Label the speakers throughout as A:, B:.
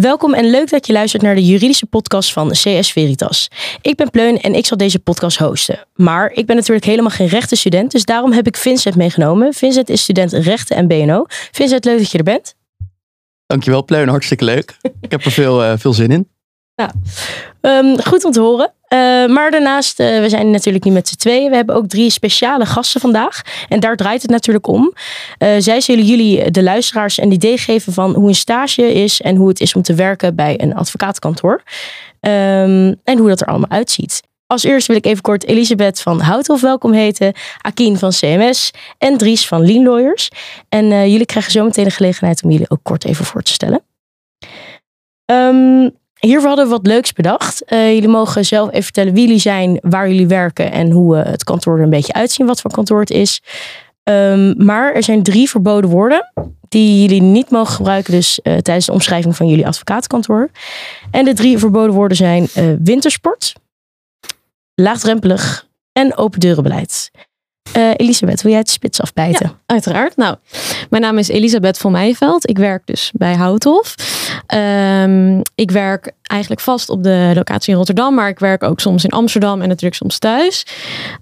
A: Welkom en leuk dat je luistert naar de juridische podcast van CS Veritas. Ik ben Pleun en ik zal deze podcast hosten. Maar ik ben natuurlijk helemaal geen rechtenstudent, dus daarom heb ik Vincent meegenomen. Vincent is student rechten en BNO. Vincent, leuk dat je er bent.
B: Dankjewel Pleun, hartstikke leuk. ik heb er veel, uh, veel zin in.
A: Nou, um, goed om te horen. Uh, maar daarnaast, uh, we zijn natuurlijk niet met z'n tweeën. We hebben ook drie speciale gasten vandaag. En daar draait het natuurlijk om. Uh, zij zullen jullie, de luisteraars, een idee geven van hoe een stage is en hoe het is om te werken bij een advocatenkantoor. Um, en hoe dat er allemaal uitziet. Als eerste wil ik even kort Elisabeth van Houthof welkom heten, Akien van CMS en Dries van Lean Lawyers. En jullie krijgen zo meteen de gelegenheid om jullie ook kort even voor te stellen. Um, Hiervoor hadden we wat leuks bedacht. Uh, jullie mogen zelf even vertellen wie jullie zijn, waar jullie werken en hoe uh, het kantoor er een beetje uitzien, wat voor kantoor het is. Um, maar er zijn drie verboden woorden die jullie niet mogen gebruiken dus, uh, tijdens de omschrijving van jullie advocatenkantoor. En de drie verboden woorden zijn wintersport, laagdrempelig en open deurenbeleid. Uh, Elisabeth, wil jij het spits afbijten?
C: Uiteraard. Nou, mijn naam is Elisabeth van Meijveld. Ik werk dus bij Houthof. Um, ik werk eigenlijk vast op de locatie in Rotterdam, maar ik werk ook soms in Amsterdam en natuurlijk soms thuis.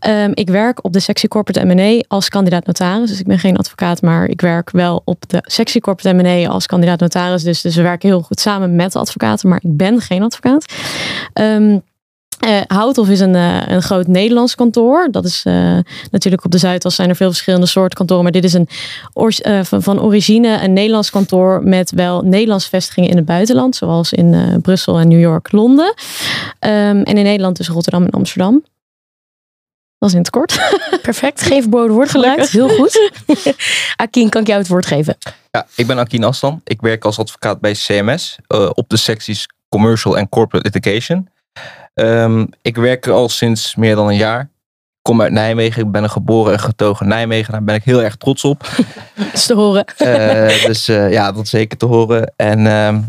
C: Um, ik werk op de sectie Corporate M&A als kandidaat notaris. Dus ik ben geen advocaat, maar ik werk wel op de sectie Corporate M&A als kandidaat notaris. Dus, dus we werken heel goed samen met de advocaten, maar ik ben geen advocaat. Um, uh, Houthof is een, uh, een groot Nederlands kantoor. Dat is uh, natuurlijk op de Zuidas zijn er veel verschillende soorten kantoren. Maar dit is een van, van, origine een Nederlands kantoor met wel Nederlandse vestigingen in het buitenland. Zoals in Brussel en New York, Londen. Um, en in Nederland dus Rotterdam en Amsterdam. Dat is in het kort.
A: Perfect. Geen verboden woord gebruikt. Heel goed. Akien, kan ik jou het woord geven?
D: Ja, ik ben Akien Aslan. Ik werk als advocaat bij CMS op de secties Commercial en Corporate Litigation. Um, ik werk al sinds meer dan een jaar. Ik kom uit Nijmegen. Ik ben een geboren en getogen Nijmegen. Daar ben ik heel erg trots op.
A: dat is te horen.
D: Uh, dus uh, ja, dat is zeker te horen. En um,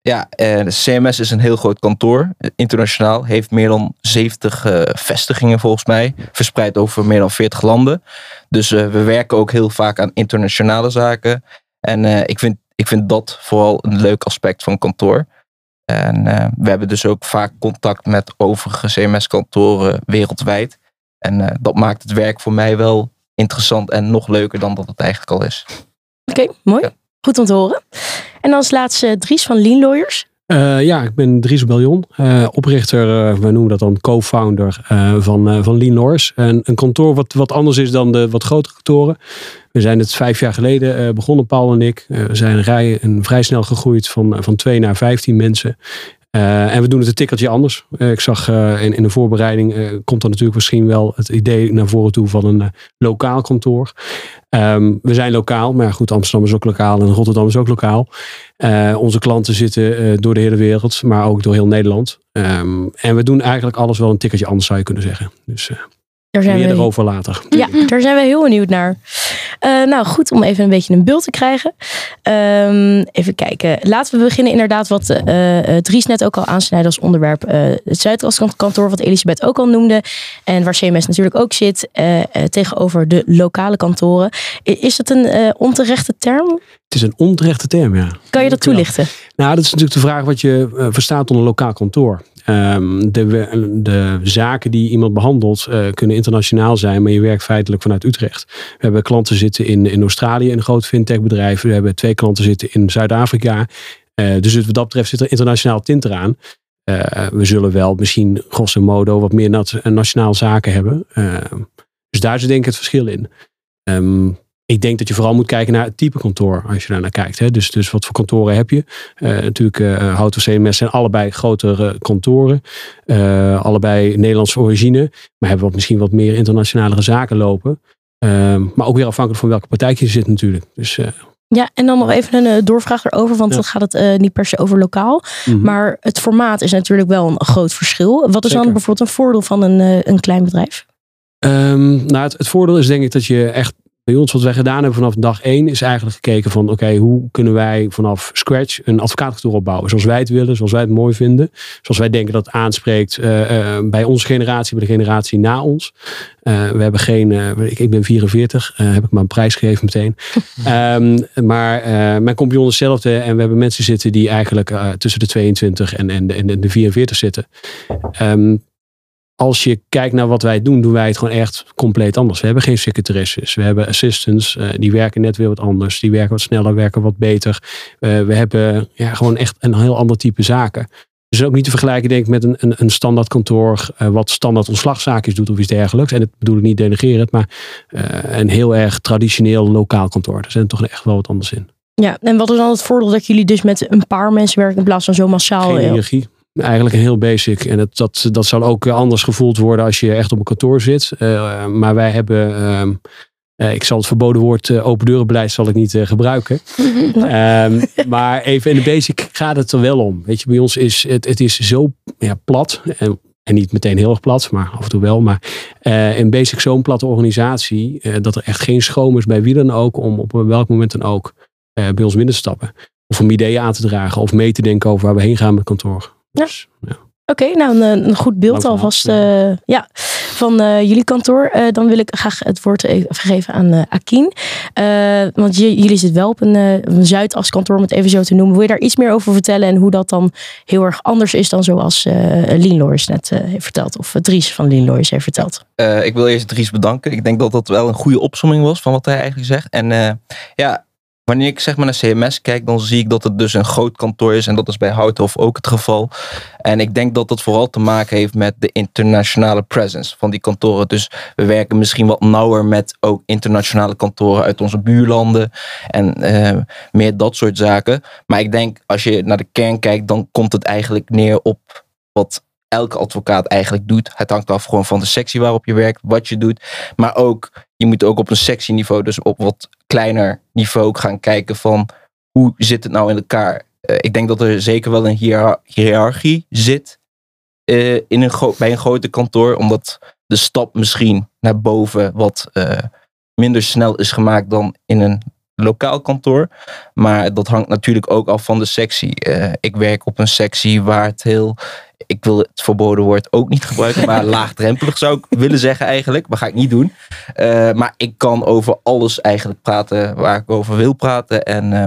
D: ja, uh, de CMS is een heel groot kantoor. Internationaal. Heeft meer dan 70 vestigingen volgens mij. Verspreid over meer dan 40 landen. Dus we werken ook heel vaak aan internationale zaken. En ik, vind, ik vind dat vooral een leuk aspect van kantoor. En uh, we hebben dus ook vaak contact met overige CMS-kantoren wereldwijd. En uh, dat maakt het werk voor mij wel interessant en nog leuker dan dat het eigenlijk al is.
A: Oké, okay, mooi. Ja. Goed om te horen. En als laatste Dries van Lean Lawyers.
E: Uh, ja, ik ben Dries Beljon, uh, oprichter, uh, we noemen dat dan co-founder van, van Lean Lawyers. En een kantoor wat, wat anders is dan de wat grotere kantoren. We zijn het vijf jaar geleden begonnen, Paul en ik. we zijn rij, en vrij snel gegroeid van, van twee naar vijftien mensen. Uh, en we doen het een tikkeltje anders. Uh, ik zag uh, in, in de voorbereiding komt er natuurlijk misschien wel het idee naar voren toe van een lokaal kantoor. Um, we zijn lokaal, maar goed, Amsterdam is ook lokaal en Rotterdam is ook lokaal. onze klanten zitten door de hele wereld, maar ook door heel Nederland. Um, en we doen eigenlijk alles wel een tikkeltje anders, zou je kunnen zeggen. Dus
A: daar zijn
E: meer
A: we...
E: erover later.
A: Ja, daar zijn we heel benieuwd naar. Uh, nou, goed om even een beetje een beeld te krijgen. Um, even kijken. Laten we beginnen inderdaad wat uh, Dries net ook al aansnijden als onderwerp. Uh, het Zuidoost-kantoor, wat Elisabeth ook al noemde. En waar CMS natuurlijk ook zit. tegenover de lokale kantoren. Is dat een onterechte term?
E: Het is een onterechte term, ja.
A: Kan je dat toelichten?
E: Nou, dat is natuurlijk de vraag wat je verstaat onder lokaal kantoor. Um, de, de, zaken die iemand behandelt uh, kunnen internationaal zijn, maar je werkt feitelijk vanuit Utrecht. We hebben klanten zitten in, in Australië, een groot fintechbedrijf. We hebben twee klanten zitten in Zuid-Afrika. Uh, dus wat dat betreft zit er internationaal tint eraan. Uh, we zullen wel misschien grosso modo wat meer nationaal zaken hebben. dus daar zit denk ik het verschil in. Um, ik denk dat je vooral moet kijken naar het type kantoor als je daar naar kijkt. Hè. Dus, dus wat voor kantoren heb je? Uh, natuurlijk, uh, Hout CMS zijn allebei grotere kantoren. Uh, allebei Nederlandse origine. Maar hebben wat, misschien wat meer internationale zaken lopen. Uh, maar ook weer afhankelijk van welke partij je zit natuurlijk. Dus,
A: ja, en dan nog even een doorvraag erover, want ja. dan gaat het niet per se over lokaal. Mm -hmm. Maar het formaat is natuurlijk wel een groot verschil. Wat is Zeker. dan bijvoorbeeld een voordeel van een, een klein bedrijf?
E: Um, nou, het, het, voordeel is denk ik dat je echt bij ons wat wij gedaan hebben vanaf dag één is eigenlijk gekeken van oké, hoe kunnen wij vanaf scratch een advocaatkantoor opbouwen zoals wij het willen, zoals wij het mooi vinden, zoals wij denken dat het aanspreekt eh, eh, bij onze generatie, bij de generatie na ons. Eh, we hebben geen, ik, ik ben 44, heb ik maar een prijs gegeven meteen. Ehm, maar mijn compagnon is hetzelfde en we hebben mensen zitten die eigenlijk tussen de 22 en, en, en de 44 zitten. Um, als je kijkt naar wat wij doen, doen wij het gewoon echt compleet anders. We hebben geen secretaresses. We hebben assistants. Uh, die werken net weer wat anders. Die werken wat sneller, werken wat beter. Uh, we hebben ja, gewoon echt een heel ander type zaken. Dus ook niet te vergelijken, denk ik, met een, een, een standaard kantoor. Uh, wat standaard ontslagzaakjes doet of iets dergelijks. En dat bedoel ik niet denigrerend, maar een heel erg traditioneel lokaal kantoor. Daar zit toch echt wel wat anders in.
A: Ja, en wat is dan het voordeel dat jullie dus met een paar mensen werken in plaats van zo massaal?
E: Geen hiërarchie. Eigenlijk een heel basic. En het, dat, dat zal ook anders gevoeld worden als je echt op een kantoor zit. Uh, maar wij hebben. Uh, uh, ik zal het verboden woord open deurenbeleid zal ik niet gebruiken. um, maar even in de basic gaat het er wel om. Weet je, bij ons is het, het is zo ja, plat. En, en niet meteen heel erg plat, maar af en toe wel. Maar in basic zo'n platte organisatie. dat er echt geen schoon is bij wie dan ook. Om op welk moment dan ook bij ons binnen te stappen. Of om ideeën aan te dragen. Of mee te denken over waar we heen gaan met kantoor.
A: Ja. Dus, ja. Oké, nou een, een, goed beeld alvast uh, ja, van uh, jullie kantoor. Uh, dan wil ik graag het woord even geven aan Akin. want jullie zitten wel op een, een Zuidas kantoor, om het even zo te noemen. Wil je daar iets meer over vertellen en hoe dat dan heel erg anders is dan zoals Lean Loris net heeft verteld? Of Dries van Lean Loris heeft verteld?
D: ik wil eerst Dries bedanken. Ik denk dat dat wel een goede opsomming was van wat hij eigenlijk zegt. En ja, Wanneer ik zeg maar naar CMS kijk, dan zie ik dat het dus een groot kantoor is. En dat is bij Houthof ook het geval. En ik denk dat dat vooral te maken heeft met de internationale presence van die kantoren. Dus we werken misschien wat nauwer met ook internationale kantoren uit onze buurlanden. En uh, meer dat soort zaken. Maar ik denk als je naar de kern kijkt, dan komt het eigenlijk neer op wat elke advocaat eigenlijk doet. Het hangt af gewoon van de sectie waarop je werkt, wat je doet. Maar ook, je moet ook op een sectieniveau, dus op wat kleiner niveau gaan kijken van hoe zit het nou in elkaar. Uh, ik denk dat er zeker wel een hiërarchie zit uh, in een bij een grote kantoor, omdat de stap misschien naar boven wat uh, minder snel is gemaakt dan in een lokaal kantoor. Maar dat hangt natuurlijk ook af van de sectie. ik werk op een sectie waar het heel ik wil het verboden woord ook niet gebruiken, maar laagdrempelig zou ik willen zeggen eigenlijk. Maar ga ik niet doen. Uh, maar ik kan over alles eigenlijk praten waar ik over wil praten. En uh,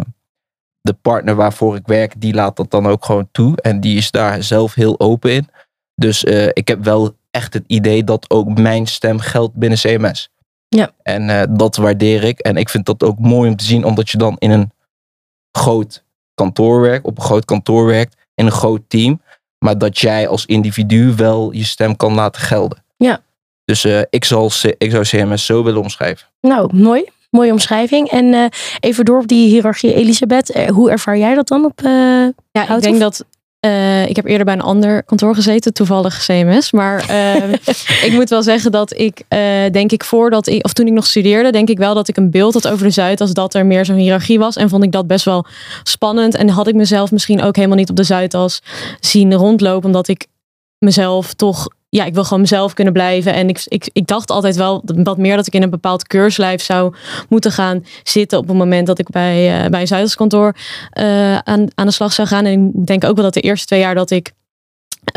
D: de partner waarvoor ik werk, die laat dat dan ook gewoon toe. En die is daar zelf heel open in. Dus uh, ik heb wel echt het idee dat ook mijn stem geldt binnen CMS.
A: Ja.
D: En dat waardeer ik. En ik vind dat ook mooi om te zien, omdat je dan in een groot kantoor werkt, op een groot kantoor werkt, in een groot team. Maar dat jij als individu wel je stem kan laten gelden.
A: Ja.
D: Dus uh, ik, zal, ik zou CMS zo willen omschrijven.
A: Nou, mooi. Mooie omschrijving. En uh, even door op die hiërarchie, Elisabeth. Uh, hoe ervaar jij dat dan op
C: Ja, ik denk dat uh, ik heb eerder bij een ander kantoor gezeten, toevallig CMS. Maar uh, ik moet wel zeggen dat ik, uh, denk ik, voordat ik, of toen ik nog studeerde, denk ik wel dat ik een beeld had over de Zuid als dat er meer zo'n hiërarchie was. En vond ik dat best wel spannend. En had ik mezelf misschien ook helemaal niet op de Zuidas zien rondlopen, omdat ik mezelf toch ja, ik wil gewoon mezelf kunnen blijven. En ik, ik, ik dacht altijd wel wat meer dat ik in een bepaald keurslijf zou moeten gaan zitten op het moment dat ik bij, uh, bij een Zuiderskantoor uh, aan, aan de slag zou gaan. En ik denk ook wel dat de eerste twee jaar dat ik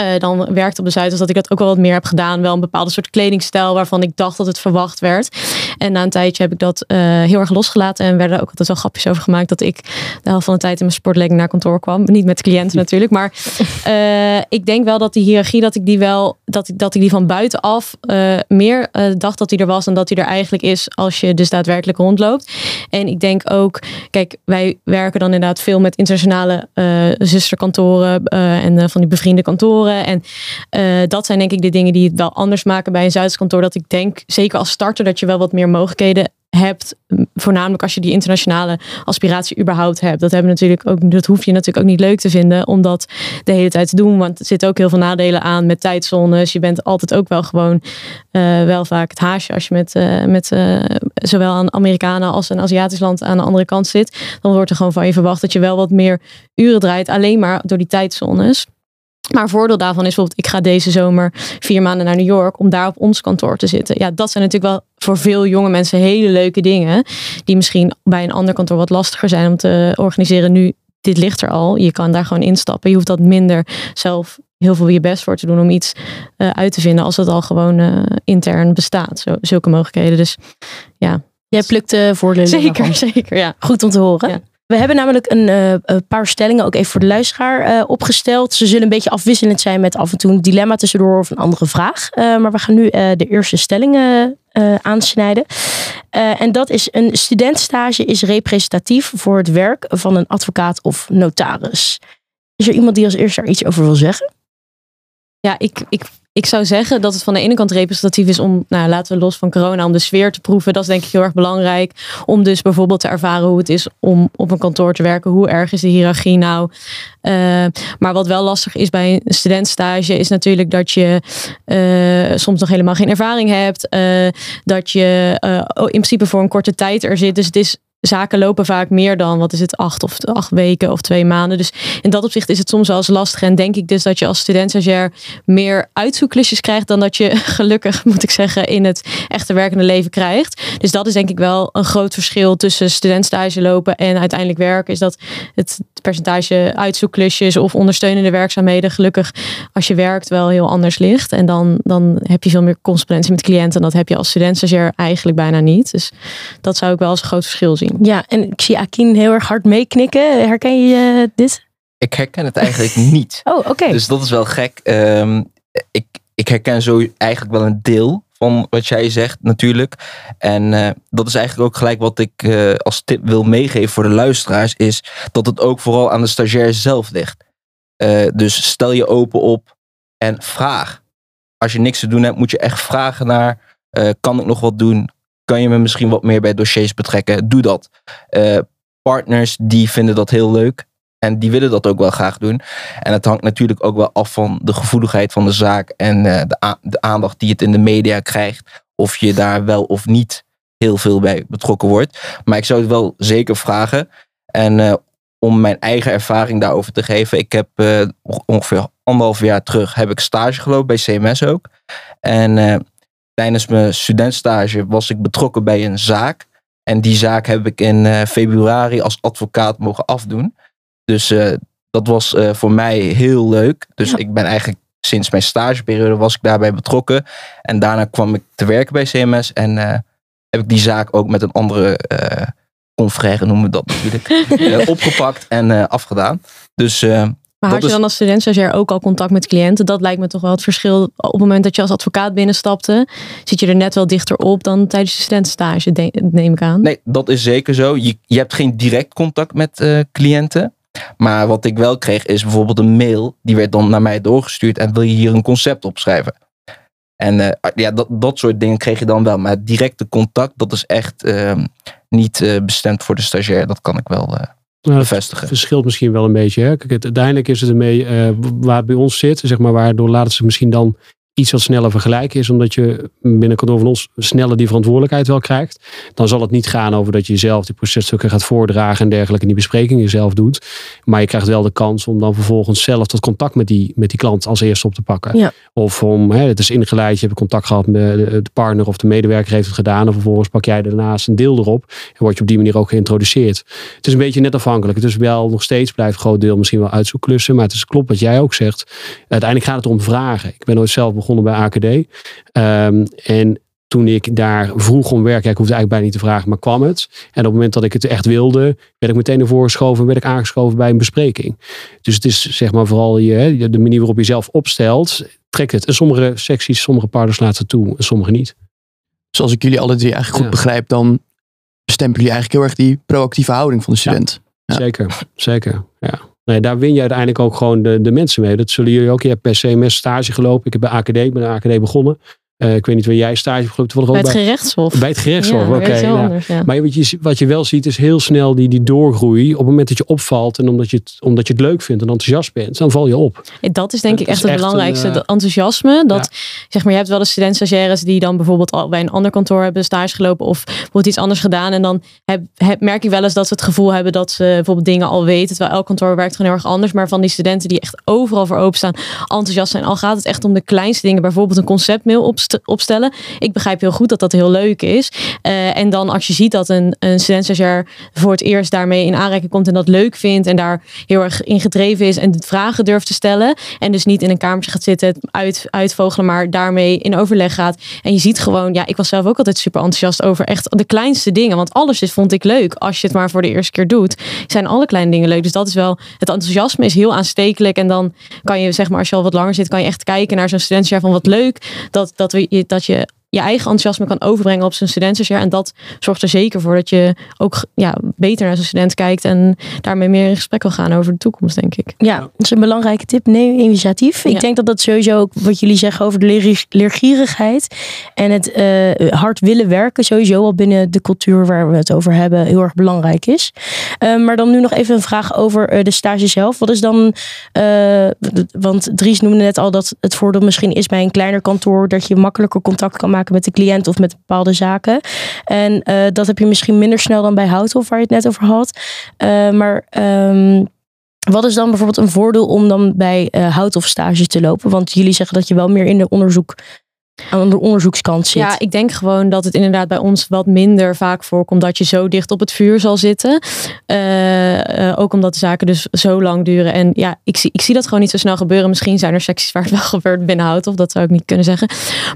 C: uh, dan werkte op de Zuidas, dat ik dat ook wel wat meer heb gedaan. Wel een bepaalde soort kledingstijl waarvan ik dacht dat het verwacht werd. En na een tijdje heb ik dat uh, heel erg losgelaten. En werden ook altijd wel grapjes over gemaakt dat ik de helft van de tijd in mijn sportlegging naar kantoor kwam. Niet met cliënten natuurlijk. Maar uh, ik denk wel dat die hiërarchie, dat ik die wel, dat ik, dat ik die van buitenaf meer dacht dat die er was dan dat die er eigenlijk is als je dus daadwerkelijk rondloopt. En ik denk ook, kijk, wij werken dan inderdaad veel met internationale zusterkantoren en van die bevriende kantoren. En uh, dat zijn denk ik de dingen die het wel anders maken bij een Zuids kantoor. Dat ik denk, zeker als starter, dat je wel wat meer mogelijkheden hebt, voornamelijk als je die internationale aspiratie überhaupt hebt. Dat, hebben natuurlijk ook, dat hoef je natuurlijk ook niet leuk te vinden om dat de hele tijd te doen. Want er zitten ook heel veel nadelen aan met tijdzones. Je bent altijd ook wel gewoon uh, wel vaak het haasje als je met, uh, met zowel een Amerikanen als een Aziatisch land aan de andere kant zit. Dan wordt er gewoon van je verwacht dat je wel wat meer uren draait, alleen maar door die tijdzones. Maar een voordeel daarvan is bijvoorbeeld, ik ga deze zomer vier maanden naar New York om daar op ons kantoor te zitten. Ja, dat zijn natuurlijk wel voor veel jonge mensen hele leuke dingen. Die misschien bij een ander kantoor wat lastiger zijn om te organiseren. Nu, dit ligt er al. Je kan daar gewoon instappen. Je hoeft dat minder zelf heel veel je best voor te doen om iets uh, uit te vinden als het al gewoon uh, intern bestaat. Zo, zulke mogelijkheden. Dus ja.
A: Jij plukt de voordelen.
C: Zeker, zeker. Ja.
A: Goed om te horen. Ja. We hebben namelijk een, uh, een, paar stellingen, ook even voor de luisteraar, opgesteld. Ze zullen een beetje afwisselend zijn met af en toe een dilemma tussendoor of een andere vraag. maar we gaan nu de eerste stellingen aansnijden. en dat is: een studentstage is representatief voor het werk van een advocaat of notaris. Is er iemand die als eerste daar iets over wil zeggen?
C: Ja, ik, ik, ik zou zeggen dat het van de ene kant representatief is om, nou laten we los van corona, om de sfeer te proeven. Dat is denk ik heel erg belangrijk. Om dus bijvoorbeeld te ervaren hoe het is om op een kantoor te werken. Hoe erg is de hiërarchie nou? Uh, maar wat wel lastig is bij een studentstage is natuurlijk dat je uh, soms nog helemaal geen ervaring hebt. Uh, dat je in principe voor een korte tijd er zit. Dus het is zaken lopen vaak meer dan, wat is het, acht of acht weken of twee maanden. Dus in dat opzicht is het soms wel eens lastig. En denk ik dus dat je als student stagiair meer uitzoekklusjes krijgt dan dat je gelukkig, moet ik zeggen, in het echte werkende leven krijgt. Dus dat is denk ik wel een groot verschil tussen studentstage lopen en uiteindelijk werken. Is dat het percentage uitzoekklusjes of ondersteunende werkzaamheden gelukkig als je werkt wel heel anders ligt. En dan, dan heb je veel meer correspondentie met cliënten. En dat heb je als student stagiair eigenlijk bijna niet. Dus dat zou ik wel als een groot verschil zien.
A: Ja, en ik zie Akin heel erg hard meeknikken. Herken je uh, dit?
D: Ik herken het eigenlijk niet.
A: Oh, oké.
D: Dus dat is wel gek. Um, ik, ik herken zo eigenlijk wel een deel van wat jij zegt natuurlijk. En uh, dat is eigenlijk ook gelijk wat ik uh, als tip wil meegeven voor de luisteraars. Is dat het ook vooral aan de stagiair zelf ligt. dus stel je open op en vraag. Als je niks te doen hebt, moet je echt vragen naar... kan ik nog wat doen? Kan je me misschien wat meer bij dossiers betrekken? Doe dat. Uh, partners die vinden dat heel leuk. En die willen dat ook wel graag doen. En het hangt natuurlijk ook wel af van de gevoeligheid van de zaak. En uh, de, aandacht die het in de media krijgt. Of je daar wel of niet heel veel bij betrokken wordt. Maar ik zou het wel zeker vragen. En uh, om mijn eigen ervaring daarover te geven. Ik heb ongeveer anderhalf jaar terug heb ik stage gelopen bij CMS ook. En tijdens mijn studentstage was ik betrokken bij een zaak. En die zaak heb ik in uh, februari als advocaat mogen afdoen. Dus uh, dat was uh, voor mij heel leuk. Dus ja. ik ben eigenlijk sinds mijn stageperiode was ik daarbij betrokken. En daarna kwam ik te werken bij CMS. En heb ik die zaak ook met een andere confrère, noemen we dat natuurlijk, opgepakt en afgedaan. Dus
C: maar had je dan als student stagiair ook al contact met cliënten? Dat lijkt me toch wel het verschil. Op het moment dat je als advocaat binnenstapte, zit je er net wel dichter op dan tijdens je studentenstage, neem ik aan.
D: Nee, dat is zeker zo. Je, je hebt geen direct contact met uh, cliënten. Maar wat ik wel kreeg is bijvoorbeeld een mail. Die werd dan naar mij doorgestuurd. En wil je hier een concept opschrijven? En uh, ja, dat, dat soort dingen kreeg je dan wel. Maar directe contact, dat is echt uh, niet uh, bestemd voor de stagiair. Dat kan ik wel nou, bevestigen.
E: Het verschilt misschien wel een beetje. Hè? Kijk, uiteindelijk is het ermee uh, waar het bij ons zit, zeg maar, waardoor laten ze misschien dan iets wat sneller vergelijken is, omdat je binnen kantoor van ons sneller die verantwoordelijkheid wel krijgt. Dan zal het niet gaan over dat je zelf die processtukken gaat voordragen en dergelijke en die besprekingen zelf doet. Maar je krijgt wel de kans om dan vervolgens zelf dat contact met die, met die klant als eerste op te pakken.
A: Ja.
E: Of om, hè, het is ingeleid, je hebt contact gehad met de partner of de medewerker heeft het gedaan. En vervolgens pak jij daarnaast een deel erop en word je op die manier ook geïntroduceerd. Het is een beetje net afhankelijk. Het is wel nog steeds blijft een groot deel misschien wel uitzoekklussen. Maar het is klopt wat jij ook zegt. Uiteindelijk gaat het om vragen. Ik ben ooit zelf begonnen bij AKD. Um, en toen ik daar vroeg om werk, ja, ik hoefde eigenlijk bijna niet te vragen, maar kwam het. En op het moment dat ik het echt wilde, werd ik meteen ervoor geschoven en werd ik aangeschoven bij een bespreking. Dus het is zeg maar vooral je, de manier waarop je zelf opstelt, trekt het. En sommige secties, sommige partners laten toe en sommige niet.
B: Zoals ik jullie alle drie eigenlijk goed ja. begrijp, dan bestempelen jullie eigenlijk heel erg die proactieve houding van de student.
E: Ja, ja. Zeker, zeker. Ja. Nee, daar win je uiteindelijk ook gewoon de, de mensen mee. Dat zullen jullie ook. Je hebt per CMS stage gelopen. Ik heb bij AKD, ik ben bij AKD begonnen. Uh, ik weet niet waar jij stage hebt gelopen.
C: Bij het gerechtshof.
E: Bij het gerechtshof,
C: Ja,
E: oké. nou.
C: ja.
E: Maar wat je, wat je wel ziet is heel snel die, die doorgroei. Op het moment dat je opvalt en omdat je het, omdat je het leuk vindt en enthousiast bent, dan val je op.
C: Dat is denk ik echt het
E: echt een,
C: belangrijkste.
E: eh,
C: dat enthousiasme. Dat, zeg maar, je hebt wel eens student-stagiaires die dan bijvoorbeeld al bij een ander kantoor hebben stage gelopen of bijvoorbeeld iets anders gedaan. En dan heb, heb- merk je wel eens dat ze het gevoel hebben dat ze bijvoorbeeld dingen al weten. Terwijl elk kantoor werkt gewoon heel erg anders. Maar van die studenten die echt overal voor openstaan, enthousiast zijn. Al gaat het echt om de kleinste dingen. Bijvoorbeeld een conceptmail opst- opstellen. Ik begrijp heel goed dat dat heel leuk is. Eh, en dan als je ziet dat een, een student-stagiair voor het eerst daarmee in aanraking komt en dat leuk vindt en daar heel erg in gedreven is en vragen durft te stellen. En dus niet in een kamertje gaat zitten, uit, uitvogelen, maar daarmee in overleg gaat. En je ziet gewoon, ja, ik was zelf ook altijd super enthousiast over echt de kleinste dingen. Want alles is, vond ik leuk. Als je het maar voor de eerste keer doet, zijn alle kleine dingen leuk. Dus dat is wel, het enthousiasme is heel aanstekelijk. En dan kan je, zeg maar, als je al wat langer zit, kan je echt kijken naar zo'n studentjaar van wat leuk. Dat, dat, we, dat je je eigen enthousiasme kan overbrengen op zijn studentenjaar. En dat zorgt er zeker voor dat je ook ja, beter naar zo'n student kijkt. En daarmee meer in gesprek kan gaan over de toekomst, denk ik.
A: Ja, dat is een belangrijke tip. Neem initiatief. Ik
C: Ja.
A: denk dat dat sowieso ook wat jullie zeggen over de leer- leergierigheid en het eh, hard willen werken, sowieso al binnen de cultuur waar we het over hebben, heel erg belangrijk is. Eh, maar dan nu nog even een vraag over eh, de stage zelf. Wat is dan, eh, want Dries noemde net al dat het voordeel misschien is bij een kleiner kantoor dat je makkelijker contact kan maken met de cliënt of met bepaalde zaken. En eh, dat heb je misschien minder snel dan bij Houthof, waar je het net over had. Eh, maar ehm, wat is dan bijvoorbeeld een voordeel om dan bij eh Houthof stage te lopen? Want jullie zeggen dat je wel meer in de onderzoek aan de onderzoekskant zit.
C: Ja, ik denk gewoon dat het inderdaad bij ons wat minder vaak voorkomt dat je zo dicht op het vuur zal zitten. Eh, eh, ook omdat de zaken dus zo lang duren. En ja, ik zie, ik zie dat gewoon niet zo snel gebeuren. Misschien zijn er secties waar het wel gebeurt binnen Houthof. Dat zou ik niet kunnen zeggen.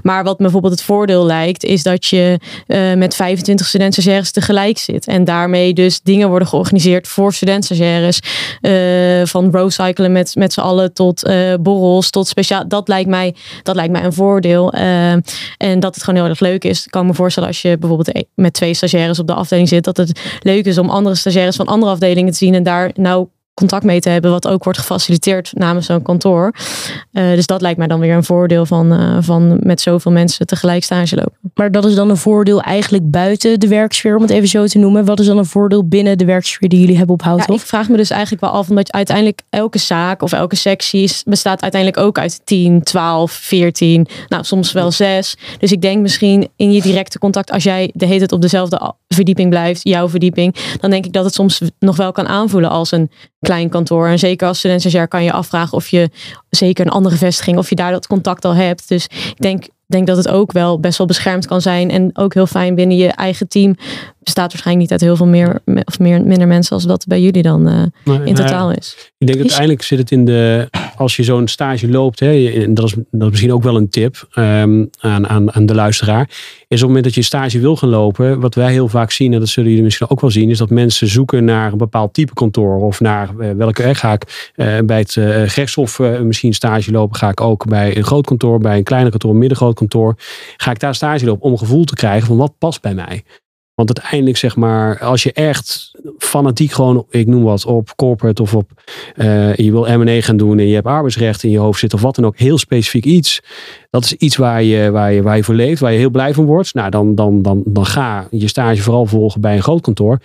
C: Maar wat bijvoorbeeld het voordeel lijkt, is dat je eh, met 25 studenten tegelijk zit. En daarmee dus dingen worden georganiseerd voor. Eh, van rowcyclen met, met z'n allen tot borrels, tot speciaal. Dat lijkt mij, dat lijkt mij een voordeel. Eh, en dat het gewoon heel erg leuk is. Ik kan me voorstellen als je bijvoorbeeld e- met twee stagiaires op de afdeling zit, dat het leuk is om andere stagiaires van andere afdelingen te zien en daar nou contact mee te hebben, wat ook wordt gefaciliteerd namens zo'n kantoor. Eh, dus dat lijkt mij dan weer een voordeel van, eh, van met zoveel mensen tegelijk stage lopen.
A: Maar dat is dan een voordeel eigenlijk buiten de werksfeer, om het even zo te noemen. Wat is dan een voordeel binnen de werksfeer die jullie hebben op
C: Ja,
A: Houthof?
C: ik vraag me dus eigenlijk wel af, omdat uiteindelijk elke zaak of elke sectie bestaat uiteindelijk ook uit 10, 12, 14, nou soms wel 6. Dus ik denk misschien in je directe contact, als jij de hele tijd op dezelfde verdieping blijft, jouw verdieping, dan denk ik dat het soms nog wel kan aanvoelen als een klein kantoor. En zeker als studentenjaar kan je afvragen of je zeker een andere vestiging, of je daar dat contact al hebt. Dus ik denk, denk dat het ook wel best wel beschermd kan zijn en ook heel fijn binnen je eigen team. Bestaat waarschijnlijk niet uit heel veel meer of meer, minder mensen als dat bij jullie dan eh, in
E: nou,
C: totaal is.
E: Ik denk uiteindelijk zit het in de. Als je zo'n stage loopt, hè, en dat is, dat is misschien ook wel een tip ehm, aan, aan, aan de luisteraar. Is op het moment dat je een stage wil gaan lopen, wat wij heel vaak zien, en dat zullen jullie misschien ook wel zien, is dat mensen zoeken naar een bepaald type kantoor. Of naar eh, welke eh, ga ik bij het gerechtshof misschien stage lopen. Ga ik ook bij een groot kantoor, bij een kleiner kantoor, een middengroot kantoor. Ga ik daar stage lopen om een gevoel te krijgen van wat past bij mij. Want uiteindelijk, zeg maar, als je echt fanatiek gewoon, ik noem wat, op corporate of op, eh, je wil M&A gaan doen en je hebt arbeidsrecht in je hoofd zitten of wat dan ook, heel specifiek iets. Dat is iets waar je, waar je, waar je voor leeft, waar je heel blij van wordt. Nou, dan, dan, dan, dan ga je stage vooral volgen bij een groot kantoor.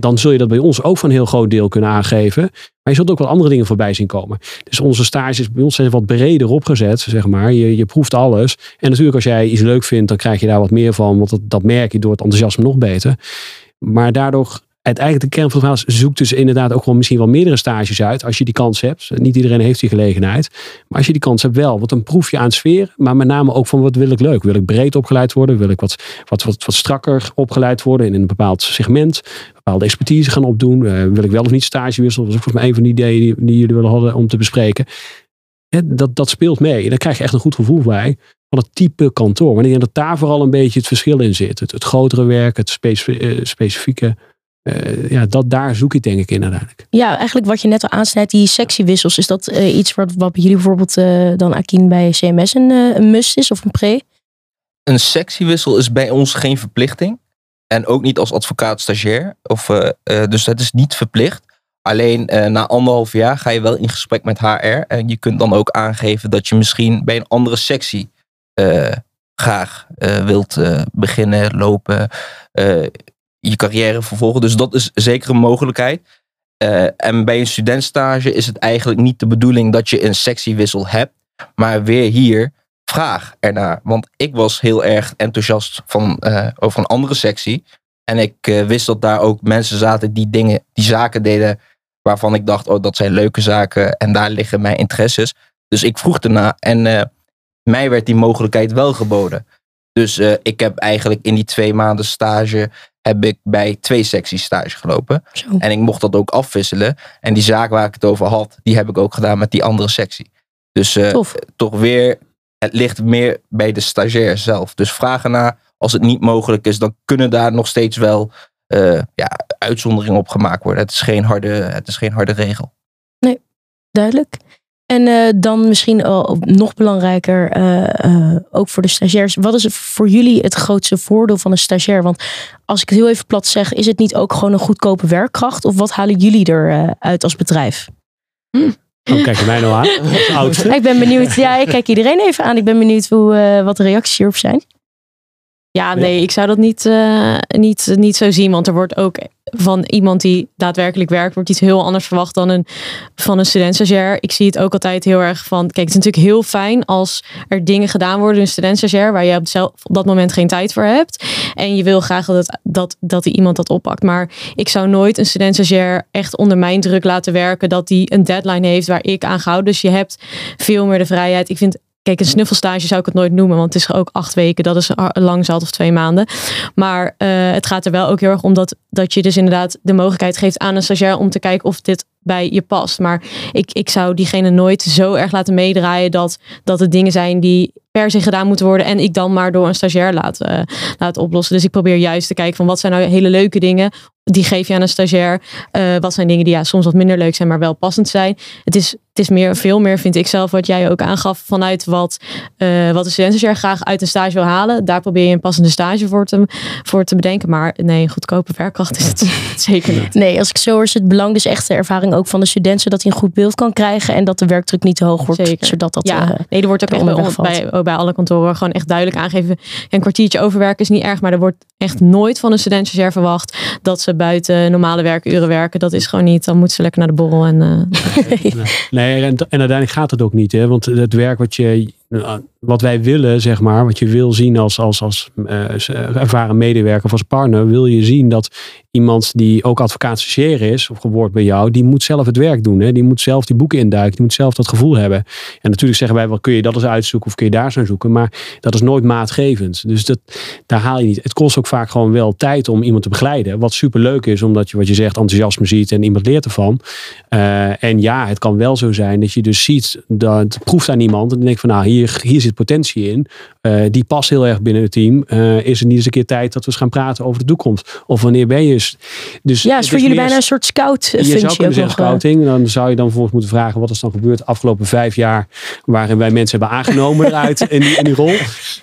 E: Dan zul je dat bij ons ook van een heel groot deel kunnen aangeven. Maar je zult ook wel andere dingen voorbij zien komen. Dus onze stages bij ons zijn wat breder opgezet, zeg maar. Je, je proeft alles. En natuurlijk als jij iets leuk vindt, dan krijg je daar wat meer van. Want dat, dat merk je door het enthousiasme nog beter. Maar daardoor, uiteindelijk de kern van het zoek dus inderdaad ook wel misschien wel meerdere stages uit. Als je die kans hebt. Niet iedereen heeft die gelegenheid. Maar als je die kans hebt wel, want dan proef je aan sfeer. Maar met name ook van wat wil ik leuk. Wil ik breed opgeleid worden? Wil ik wat, wat, wat, wat strakker opgeleid worden in een bepaald segment? Bepaalde expertise gaan opdoen? Eh, wil ik wel of niet stage wisselen? Dat was ook volgens mij een van die ideeën die, jullie willen hadden om te bespreken. Dat, dat speelt mee. Daar krijg je echt een goed gevoel bij van het type kantoor. Maar ik denk dat daar vooral een beetje het verschil in zit. Het, het grotere werk, het eh, specifieke. Eh, ja, dat, daar zoek ik denk ik in uiteindelijk.
A: Ja, eigenlijk wat je net al aansnijdt, die sectiewissels. Is dat eh, iets wat, wat bij jullie bijvoorbeeld eh, dan Akin bij CMS een, een must is of een pre?
D: Een sectiewissel is bij ons geen verplichting. En ook niet als advocaat stagiair. Of, dus dat is niet verplicht. Alleen eh, na anderhalf jaar ga je wel in gesprek met HR. En je kunt dan ook aangeven dat je misschien bij een andere sectie eh, graag eh, wilt eh, beginnen, lopen, eh, je carrière vervolgen. Dus dat is zeker een mogelijkheid. Eh, en bij een studentstage is het eigenlijk niet de bedoeling dat je een sectiewissel hebt. Maar weer hier, vraag ernaar. Want ik was heel erg enthousiast van, eh, over een andere sectie. En ik eh, wist dat daar ook mensen zaten die dingen, die zaken deden waarvan ik dacht, oh, dat zijn leuke zaken en daar liggen mijn interesses. Dus ik vroeg erna en mij werd die mogelijkheid wel geboden. Dus eh, ik heb eigenlijk in die twee maanden stage heb ik bij twee secties stage gelopen.
A: Zo.
D: En ik mocht dat ook afwisselen. En die zaak waar ik het over had, die heb ik ook gedaan met die andere sectie. Dus eh, toch weer, het ligt meer bij de stagiair zelf. Dus vragen naar, als het niet mogelijk is, dan kunnen daar nog steeds wel eh, ja, uitzonderingen op gemaakt worden. Het is geen harde, het is geen harde regel.
A: Duidelijk. En eh, dan misschien al nog belangrijker, eh, eh, ook voor de stagiairs. Wat is voor jullie het grootste voordeel van een stagiair? Want als ik het heel even plat zeg, is het niet ook gewoon een goedkope werkkracht? Of wat halen jullie eruit uit als bedrijf?
E: Oh, kijk je mij nou aan?
A: Ik ben benieuwd. Ja, ik kijk iedereen even aan. Ik ben benieuwd hoe, eh, wat de reacties hierop zijn.
C: Ja, nee, ik zou dat niet, eh, niet, niet zo zien. Want er wordt ook van iemand die daadwerkelijk werkt, wordt iets heel anders verwacht dan een, van een student-stagiair. Ik zie het ook altijd heel erg van, kijk, het is natuurlijk heel fijn als er dingen gedaan worden in een student-stagiair waar je op, zelf, op dat moment geen tijd voor hebt. En je wil graag dat, dat, dat die iemand dat oppakt. Maar ik zou nooit een student-stagiair echt onder mijn druk laten werken dat die een deadline heeft waar ik aan ga. Dus je hebt veel meer de vrijheid. Ik vind Kijk, een snuffelstage zou ik het nooit noemen, want het is ook acht weken. Dat is lang zat of twee maanden. Maar uh, het gaat er wel ook heel erg om dat, dat je dus inderdaad de mogelijkheid geeft aan een stagiair om te kijken of dit bij je past. Maar ik, ik zou diegene nooit zo erg laten meedraaien dat, dat het dingen zijn die per se gedaan moeten worden en ik dan maar door een stagiair laat, uh, laat oplossen. Dus ik probeer juist te kijken van wat zijn nou hele leuke dingen die geef je aan een stagiair. Uh, wat zijn dingen die ja, soms wat minder leuk zijn, maar wel passend zijn. Het is, het is meer, veel meer, vind ik zelf, wat jij ook aangaf vanuit wat, uh, wat een studentstagiair graag uit een stage wil halen. Daar probeer je een passende stage voor te, voor te bedenken. Maar nee, een goedkope werkkracht is het zeker niet.
A: Nee, als ik zo hoor, is het belang dus echt de ervaring ook van de student, zodat hij een goed beeld kan krijgen en dat de werkdruk niet te hoog wordt.
C: Zeker.
A: Zodat dat,
C: ja,
A: uh,
C: nee, er wordt ook echt bij, bij, bij alle kantoren gewoon echt duidelijk aangegeven. Een kwartiertje overwerken is niet erg, maar er wordt echt nooit van een studentstagiair verwacht dat ze buiten normale werkuren werken. Dat is gewoon niet. Dan moeten ze lekker naar de borrel. En, uh...
E: nee, en, en, uiteindelijk gaat het ook niet. Hè? Want het werk wat je wat wij willen, zeg maar, wat je wil zien als, als, als uh, ervaren medewerker of als partner, wil je zien dat iemand die ook advocaat stagiair is of geworden bij jou, die moet zelf het werk doen. Hè? Die moet zelf die boeken induiken, die moet zelf dat gevoel hebben. En natuurlijk zeggen wij, wel kun je dat eens uitzoeken of kun je daar eens zoeken, maar dat is nooit maatgevend. Dus dat, daar haal je niet. Het kost ook vaak gewoon wel tijd om iemand te begeleiden, wat super leuk is, omdat je wat je zegt enthousiasme ziet en iemand leert ervan. Uh, en ja, het kan wel zo zijn dat je dus ziet, dat proeft aan iemand en dan denk van nou, hier, hier zit potentie in. Uh, die past heel erg binnen het team. Uh, is het niet eens een keer tijd dat we eens gaan praten over de toekomst? Of wanneer ben je? Dus,
A: ja, is voor jullie bijna een soort scout functie.
E: Je zou kunnen zeggen scouting. Dan zou je dan volgens moeten vragen wat is dan gebeurd de afgelopen vijf jaar. Waarin wij mensen hebben aangenomen eruit in, die, in die rol.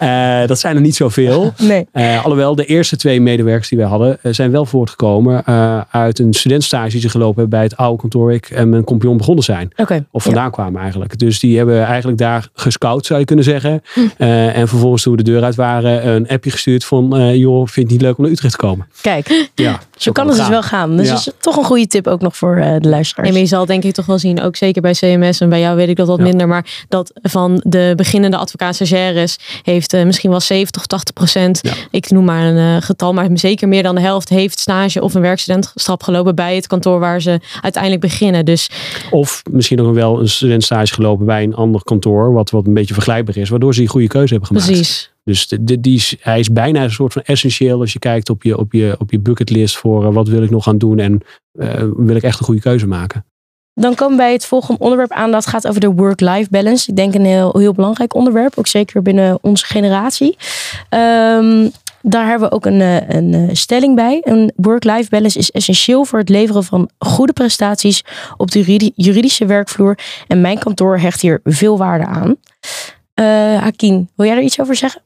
E: Uh, dat zijn er niet zoveel.
A: Nee.
E: alhoewel de eerste twee medewerkers die wij hadden zijn wel voortgekomen uit een studentstage die ze gelopen hebben bij het oude kantoor ik en mijn compagnon begonnen zijn.
A: Okay,
E: of vandaan ja. kwamen eigenlijk. Dus die hebben eigenlijk daar gescout zou je kunnen zeggen. Hm. Uh, en vervolgens toen we de deur uit waren, een appje gestuurd van uh, joh, vind je het niet leuk om naar Utrecht te komen?
A: Kijk,
E: ja,
A: zo kan het dus wel gaan. Dus
E: Ja.
A: is toch een goede tip ook nog voor uh, de luisteraars.
C: En je zal denk ik toch wel zien, ook zeker bij CMS en bij jou weet ik dat wat
E: Ja.
C: minder, maar dat van de beginnende advocaat-stagiaires heeft eh, misschien wel 70 of 80 procent,
E: Ja.
C: ik noem maar een eh, getal, maar zeker meer dan de helft heeft stage of een werkstudentschap gelopen bij het kantoor waar ze uiteindelijk beginnen. Dus
E: Of misschien nog wel een studentstage gelopen bij een ander kantoor, wat, wat een beetje vergelijkbaar is, waardoor ze die goede keuze hebben gemaakt.
C: precies.
E: Dus de, de- die is, hij is bijna een soort van essentieel als je kijkt op je, op je, op je bucketlist voor eh, wat wil ik nog gaan doen en eh, wil ik echt een goede keuze maken.
A: Dan komen we bij het volgende onderwerp aan. Dat gaat over de work-life balance. Ik denk een heel, heel belangrijk onderwerp. Ook zeker binnen onze generatie. Ehm, daar hebben we ook een, eh, een stelling bij. Een work-life balance is essentieel voor het leveren van goede prestaties op de juridi- juridische werkvloer. En mijn kantoor hecht hier veel waarde aan. Eh Hakim, wil jij er iets over zeggen?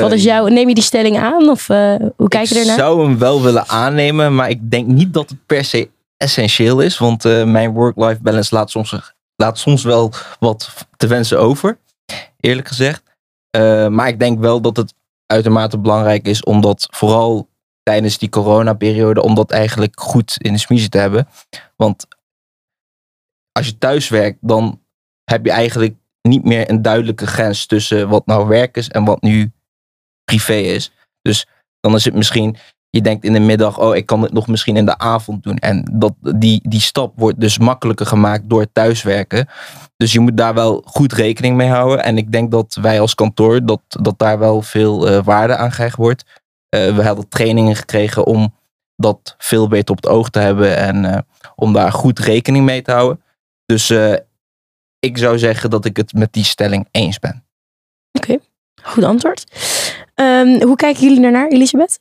A: Wat is jouw, neem je die stelling aan? Of eh, hoe kijk je
D: ik
A: ernaar?
D: zou hem wel willen aannemen, maar ik denk niet dat het per se essentieel is. Want eh, mijn work-life balance laat soms, laat soms wel wat te wensen over. Eerlijk gezegd. Maar ik denk wel dat het uitermate belangrijk is om dat vooral tijdens die coronaperiode, om dat eigenlijk goed in de smiezen te hebben. Want als je thuis werkt, dan heb je eigenlijk niet meer een duidelijke grens tussen wat nou werk is en wat nu privé is. Dus dan is het misschien, je denkt in de middag, oh, ik kan het nog misschien in de avond doen. En dat, die, die stap wordt dus makkelijker gemaakt door thuiswerken. Dus je moet daar wel goed rekening mee houden. En ik denk dat wij als kantoor, dat, dat daar wel veel uh, waarde aan gehecht wordt. Uh, we hadden trainingen gekregen om dat veel beter op het oog te hebben en uh, om daar goed rekening mee te houden. Dus ik zou zeggen dat ik het met die stelling eens ben.
A: Oké, okay. goed antwoord. Um, hoe kijken jullie daarnaar, Elisabeth?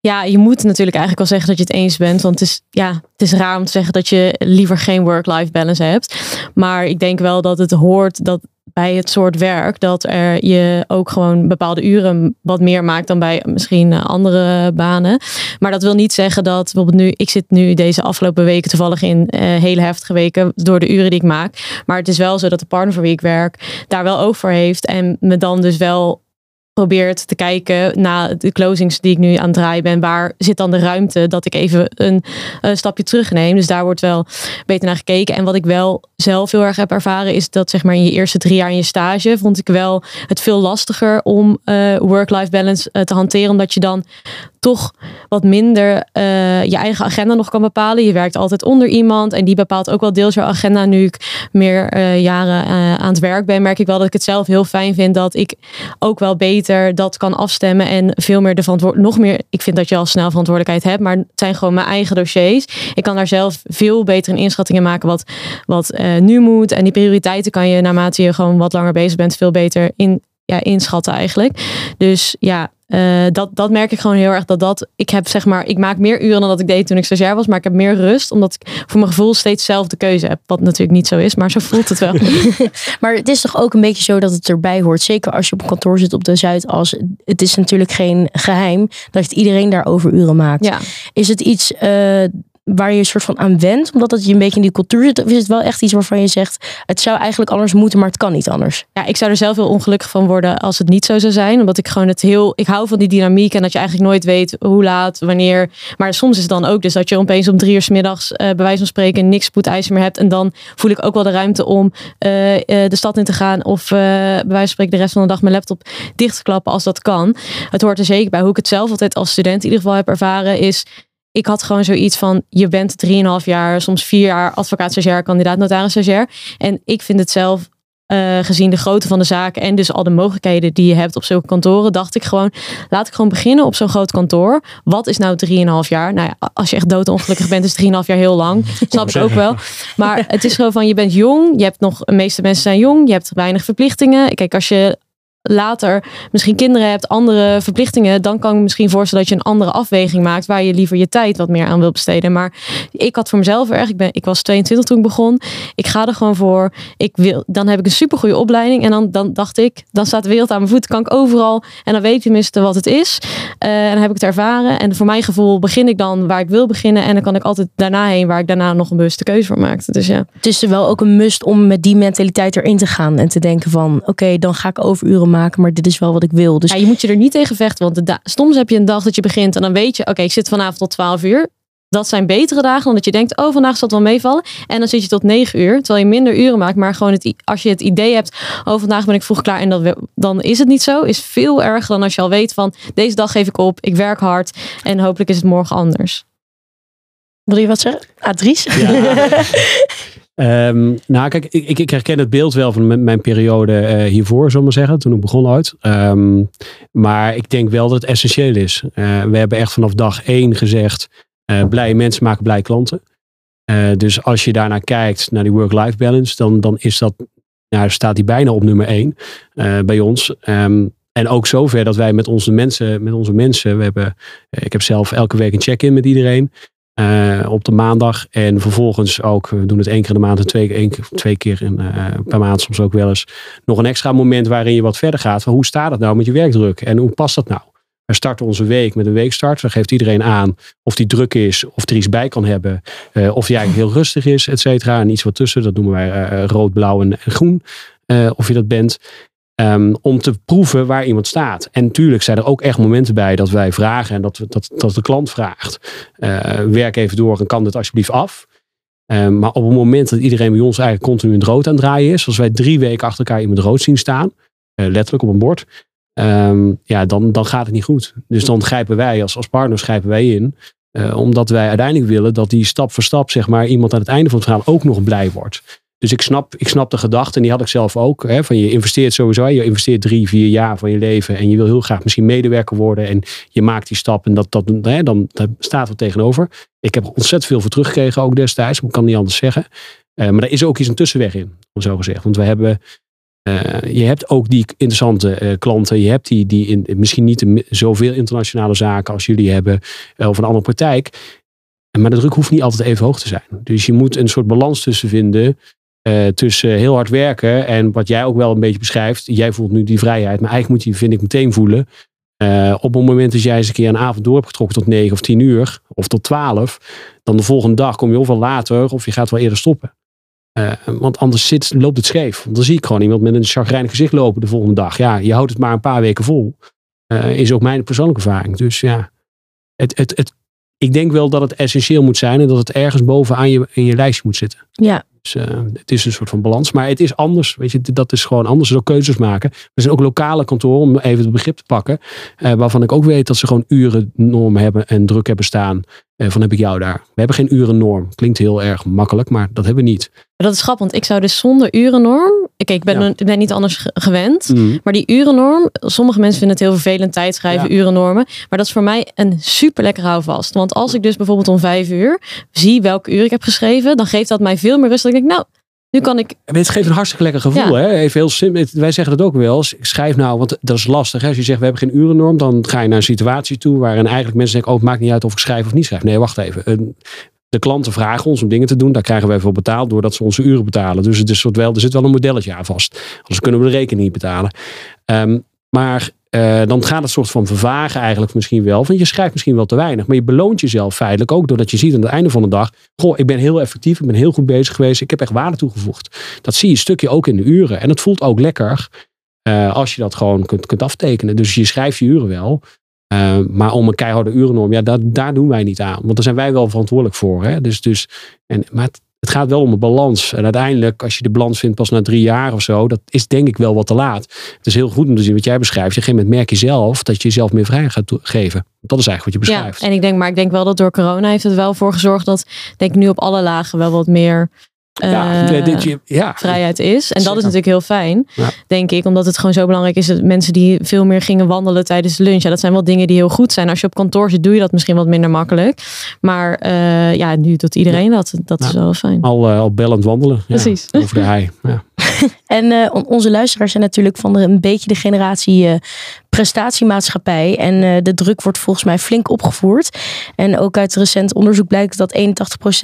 C: Ja, je moet natuurlijk eigenlijk wel zeggen dat je het eens bent. Want het is, ja, het is raar om te zeggen dat je liever geen work-life balance hebt. Maar ik denk wel dat het hoort dat bij het soort werk dat er je ook gewoon bepaalde uren wat meer maakt dan bij misschien andere banen. Maar dat wil niet zeggen dat bijvoorbeeld nu, ik zit nu deze afgelopen weken toevallig in uh, hele heftige weken door de uren die ik maak. Maar het is wel zo dat de partner voor wie ik werk daar wel over heeft en me dan dus wel probeert te kijken na de closings die ik nu aan het draaien ben. Waar zit dan de ruimte dat ik even een, een stapje terugneem? Dus daar wordt wel beter naar gekeken. En wat ik wel zelf heel erg heb ervaren is dat zeg maar in je eerste drie jaar in je stage vond ik wel het veel lastiger om uh, work-life balance uh, te hanteren. Omdat je dan toch wat minder uh, je eigen agenda nog kan bepalen. Je werkt altijd onder iemand en die bepaalt ook wel deels jouw agenda. Nu ik meer jaren aan het werk ben, merk ik wel dat ik het zelf heel fijn vind dat ik ook wel beter dat kan afstemmen en veel meer de verantwoordelijkheid, nog meer, ik vind dat je al snel verantwoordelijkheid hebt, maar het zijn gewoon mijn eigen dossiers. Ik kan daar zelf veel beter een inschattingen maken wat, wat nu moet en die prioriteiten kan je naarmate je gewoon wat langer bezig bent veel beter in, ja, inschatten eigenlijk. Dus ja, uh, dat, dat merk ik gewoon heel erg. Dat dat, ik heb zeg maar, ik maak meer uren dan dat ik deed toen ik stagiair was. Maar ik heb meer rust. Omdat ik voor mijn gevoel steeds zelf de keuze heb. Wat natuurlijk niet zo is, maar zo voelt het wel.
A: maar het is toch ook een beetje zo dat het erbij hoort. Zeker als je op een kantoor zit op de Zuidas. Het is natuurlijk geen geheim dat iedereen daar overuren maakt.
C: Ja.
A: Is het iets uh, waar je een soort van aan wendt, omdat het je een beetje in die cultuur zit? Of is het wel echt iets waarvan je zegt, het zou eigenlijk anders moeten, maar het kan niet anders?
C: Ja, ik zou er zelf heel ongelukkig van worden als het niet zo zou zijn. Omdat ik gewoon het heel, ik hou van die dynamiek en dat je eigenlijk nooit weet hoe laat, wanneer. Maar soms is het dan ook dus dat je opeens om drie uur s middags uh, bij wijze van spreken niks spoedeisen meer hebt. En dan voel ik ook wel de ruimte om uh, uh, de stad in te gaan of bij wijze van spreken de rest van de dag mijn laptop dicht te klappen als dat kan. Het hoort er zeker bij. Hoe ik het zelf altijd als student in ieder geval heb ervaren is ik had gewoon zoiets van, je bent 3,5 jaar, soms vier jaar advocaat stagiair, kandidaat notaris stagiair. En ik vind het zelf, uh, gezien de grootte van de zaken en dus al de mogelijkheden die je hebt op zulke kantoren, dacht ik gewoon, laat ik gewoon beginnen op zo'n groot kantoor. Wat is nou 3,5 jaar? Nou ja, als je echt doodongelukkig bent, is 3,5 jaar heel lang. Snap ik ook wel. Maar het is gewoon van, je bent jong, je hebt nog, de meeste mensen zijn jong, je hebt weinig verplichtingen. Kijk, als je later misschien kinderen hebt, andere verplichtingen, dan kan ik misschien voorstellen dat je een andere afweging maakt waar je liever je tijd wat meer aan wil besteden. Maar ik had voor mezelf erg, ik, ben, ik was 22 toen ik begon, ik ga er gewoon voor. Ik wil, dan heb ik een supergoeie opleiding en dan, dan dacht ik, dan staat de wereld aan mijn voeten, kan ik overal en dan weet je tenminste wat het is. Uh, en dan heb ik het ervaren en voor mijn gevoel begin ik dan waar ik wil beginnen en dan kan ik altijd daarna heen waar ik daarna nog een bewuste keuze voor maakte. Dus ja.
A: Het is wel ook een must om met die mentaliteit erin te gaan en te denken van oké, dan ga ik maken, maar dit is wel wat ik wil. Dus
C: ja, je moet je er niet tegen vechten, want de soms heb je een dag dat je begint en dan weet je, oké, ik zit vanavond tot 12 uur. Dat zijn betere dagen dan dat je denkt, oh, vandaag zal het wel meevallen. En dan zit je tot 9 uur, terwijl je minder uren maakt. Maar gewoon het, als je het idee hebt, oh, vandaag ben ik vroeg klaar en dat, dan is het niet zo. Is veel erger dan als je al weet van, deze dag geef ik op, ik werk hard en hopelijk is het morgen anders.
A: Wil je wat zeggen? Adries? Ja.
E: Um, nou, kijk, ik, ik, herken het beeld wel van mijn periode uh, hiervoor, zullen we zeggen, toen ik begon uit. Um, maar ik denk wel dat het essentieel is. Uh, we hebben echt vanaf dag één gezegd, uh, blije mensen maken blij klanten. dus als je daarnaar kijkt, naar die work-life balance, dan, dan is dat, nou, staat die bijna op nummer één bij ons. Um, en ook zover dat wij met onze mensen, met onze mensen, we hebben, ik heb zelf elke week een check-in met iedereen. Uh, op de maandag. En vervolgens ook, we doen het één keer in de maand en twee, één, twee keer in, uh, per maand soms ook wel eens. Nog een extra moment waarin je wat verder gaat. Van hoe staat het nou met je werkdruk? En hoe past dat nou? We starten onze week met een weekstart. Dan geeft iedereen aan of die druk is, of er iets bij kan hebben. Uh, of die eigenlijk heel rustig is, et cetera. En iets wat tussen, dat noemen wij rood, blauw en groen. of je dat bent. Ehm, om te proeven waar iemand staat. En natuurlijk zijn er ook echt momenten bij dat wij vragen en dat, dat, dat de klant vraagt. Uh, werk even door en kan dit alsjeblieft af. Ehm, maar op het moment dat iedereen bij ons eigenlijk continu in het rood aan het draaien is, als wij drie weken achter elkaar iemand rood zien staan, uh, letterlijk op een bord, um, ja, dan, dan gaat het niet goed. Dus dan grijpen wij als, als partners grijpen wij in. Uh, omdat wij uiteindelijk willen dat die stap voor stap, zeg maar, iemand aan het einde van het verhaal ook nog blij wordt. Dus ik snap, ik snap de gedachte, en die had ik zelf ook. Hè, van je investeert sowieso, je investeert drie, vier jaar van je leven. En je wil heel graag misschien medewerker worden. En je maakt die stap en dat, dat, hè, dan, daar staat er tegenover. Ik heb ontzettend veel voor teruggekregen ook destijds. Ik kan niet anders zeggen. Uh, maar er is ook iets een tussenweg in, zo gezegd. Want we hebben, uh, je hebt ook die interessante uh, klanten. Je hebt die, die in, misschien niet zoveel internationale zaken als jullie hebben. of een andere praktijk. Maar de druk hoeft niet altijd even hoog te zijn. Dus je moet een soort balans tussen vinden. Uh, tussen heel hard werken en wat jij ook wel een beetje beschrijft. Jij voelt nu die vrijheid, maar eigenlijk moet je, vind ik, meteen voelen. Uh, op het moment dat jij eens een keer een avond door hebt getrokken tot 9 of 10 uur, of tot 12, dan de volgende dag kom je of wel later of je gaat wel eerder stoppen. Want anders zit, loopt het scheef. Want dan zie ik gewoon iemand met een chagrijnig gezicht lopen de volgende dag. Ja, je houdt het maar een paar weken vol. is ook mijn persoonlijke ervaring. Dus ja, het, het, het, ik denk wel dat het essentieel moet zijn en dat het ergens bovenaan je, in je lijstje moet zitten.
A: Ja,
E: dus uh, het is een soort van balans. Maar het is anders. Weet je, dat is gewoon anders. ook keuzes maken. Er zijn ook lokale kantoren, om even het begrip te pakken. Uh, waarvan ik ook weet dat ze gewoon uren normen hebben en druk hebben staan. Uh, van heb ik jou daar. We hebben geen urennorm. Klinkt heel erg makkelijk, maar dat hebben we niet.
C: Dat is grappig, want ik zou dus zonder urennorm. Kijk, ik ben, ja. ben niet anders gewend. Mm. Maar die urennorm, sommige mensen vinden het heel vervelend tijd schrijven, ja. urennormen. Maar dat is voor mij een super lekker houvast. Want als ik dus bijvoorbeeld om vijf uur zie welke uur ik heb geschreven, dan geeft dat mij veel meer rust. Ik denk, nou, nu kan ik.
E: Het geeft een hartstikke lekker gevoel. Ja. Hè? Even heel simpel. Wij zeggen dat ook wel eens. Ik schrijf nou, want dat is lastig. Hè? Als je zegt we hebben geen urennorm, dan ga je naar een situatie toe waarin eigenlijk mensen denken: oh, het maakt niet uit of ik schrijf of niet schrijf. Nee, wacht even. De klanten vragen ons om dingen te doen. Daar krijgen wij voor betaald doordat ze onze uren betalen. Dus het is soort wel, er zit wel een modelletje aan vast. Anders kunnen we de rekening niet betalen. Um, maar uh, dan gaat het soort van vervagen eigenlijk misschien wel. Want je schrijft misschien wel te weinig. Maar je beloont jezelf feitelijk ook doordat je ziet aan het einde van de dag. Goh, ik ben heel effectief. Ik ben heel goed bezig geweest. Ik heb echt waarde toegevoegd. Dat zie je een stukje ook in de uren. En het voelt ook lekker uh, als je dat gewoon kunt, kunt aftekenen. Dus je schrijft je uren wel. Uh, maar om een keiharde urennorm, ja, daar doen wij niet aan. Want daar zijn wij wel verantwoordelijk voor. Hè? Dus, dus, en, maar het, het gaat wel om een balans. En uiteindelijk, als je de balans vindt pas na drie jaar of zo, dat is denk ik wel wat te laat. Het is heel goed om te zien wat jij beschrijft. Op een gegeven moment merk je zelf dat je jezelf meer vrij gaat geven. Dat is eigenlijk wat je beschrijft.
C: Ja, en ik denk, maar ik denk wel dat door corona heeft het wel voor gezorgd dat, denk ik, nu op alle lagen wel wat meer ja, dit, ja. vrijheid is. En dat is natuurlijk heel fijn, ja. denk ik. Omdat het gewoon zo belangrijk is dat mensen die veel meer gingen wandelen tijdens lunch. Ja, dat zijn wel dingen die heel goed zijn. Als je op kantoor zit, doe je dat misschien wat minder makkelijk. Maar uh, ja, nu doet iedereen dat. Dat is wel fijn.
E: Al, uh, al bellend wandelen.
C: Precies.
E: over de hei. Ja.
A: En uh, onze luisteraars zijn natuurlijk van de, een beetje de generatie uh, prestatiemaatschappij. En uh, de druk wordt volgens mij flink opgevoerd. En ook uit recent onderzoek blijkt dat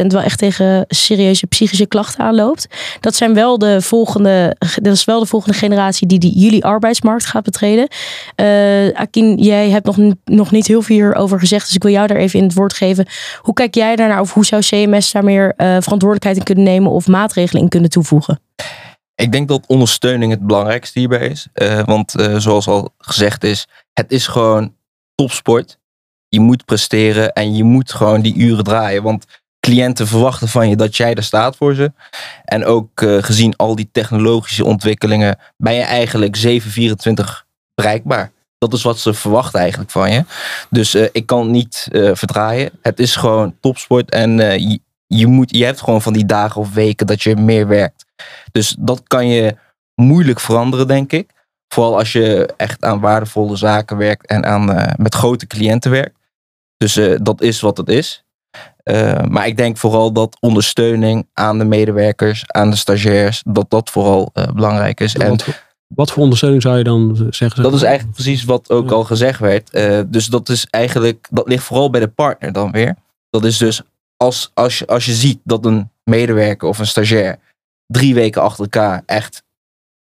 A: 81% wel echt tegen serieuze psychische klachten aanloopt. Dat zijn wel de volgende, dat is wel de volgende generatie die, die jullie arbeidsmarkt gaat betreden. Akin, jij hebt nog, nog niet heel veel hierover gezegd, dus ik wil jou daar even in het woord geven. Hoe kijk jij daarnaar of hoe zou CMS daar meer verantwoordelijkheid in kunnen nemen of maatregelen in kunnen toevoegen?
D: Ik denk dat ondersteuning het belangrijkste hierbij is. Uh, want uh, zoals al gezegd is, het is gewoon topsport. Je moet presteren en je moet gewoon die uren draaien. Want cliënten verwachten van je dat jij er staat voor ze. En ook uh, gezien al die technologische ontwikkelingen ben je eigenlijk 724 bereikbaar. Dat is wat ze verwachten eigenlijk van je. Dus ik kan het niet verdraaien. Het is gewoon topsport en je, moet, je hebt gewoon van die dagen of weken dat je meer werkt. Dus dat kan je moeilijk veranderen, denk ik. Vooral als je echt aan waardevolle zaken werkt en aan, uh, met grote cliënten werkt. Dus uh, dat is wat het is. Uh, maar ik denk vooral dat ondersteuning aan de medewerkers, aan de stagiairs, dat dat vooral belangrijk is.
E: En, wat, wat, voor ondersteuning zou je dan zeggen?
D: Dat is eigenlijk precies wat ook al gezegd werd. dus dat is eigenlijk, dat ligt vooral bij de partner dan weer. Dat is dus als, als, je, als je ziet dat een medewerker of een stagiair drie weken achter elkaar echt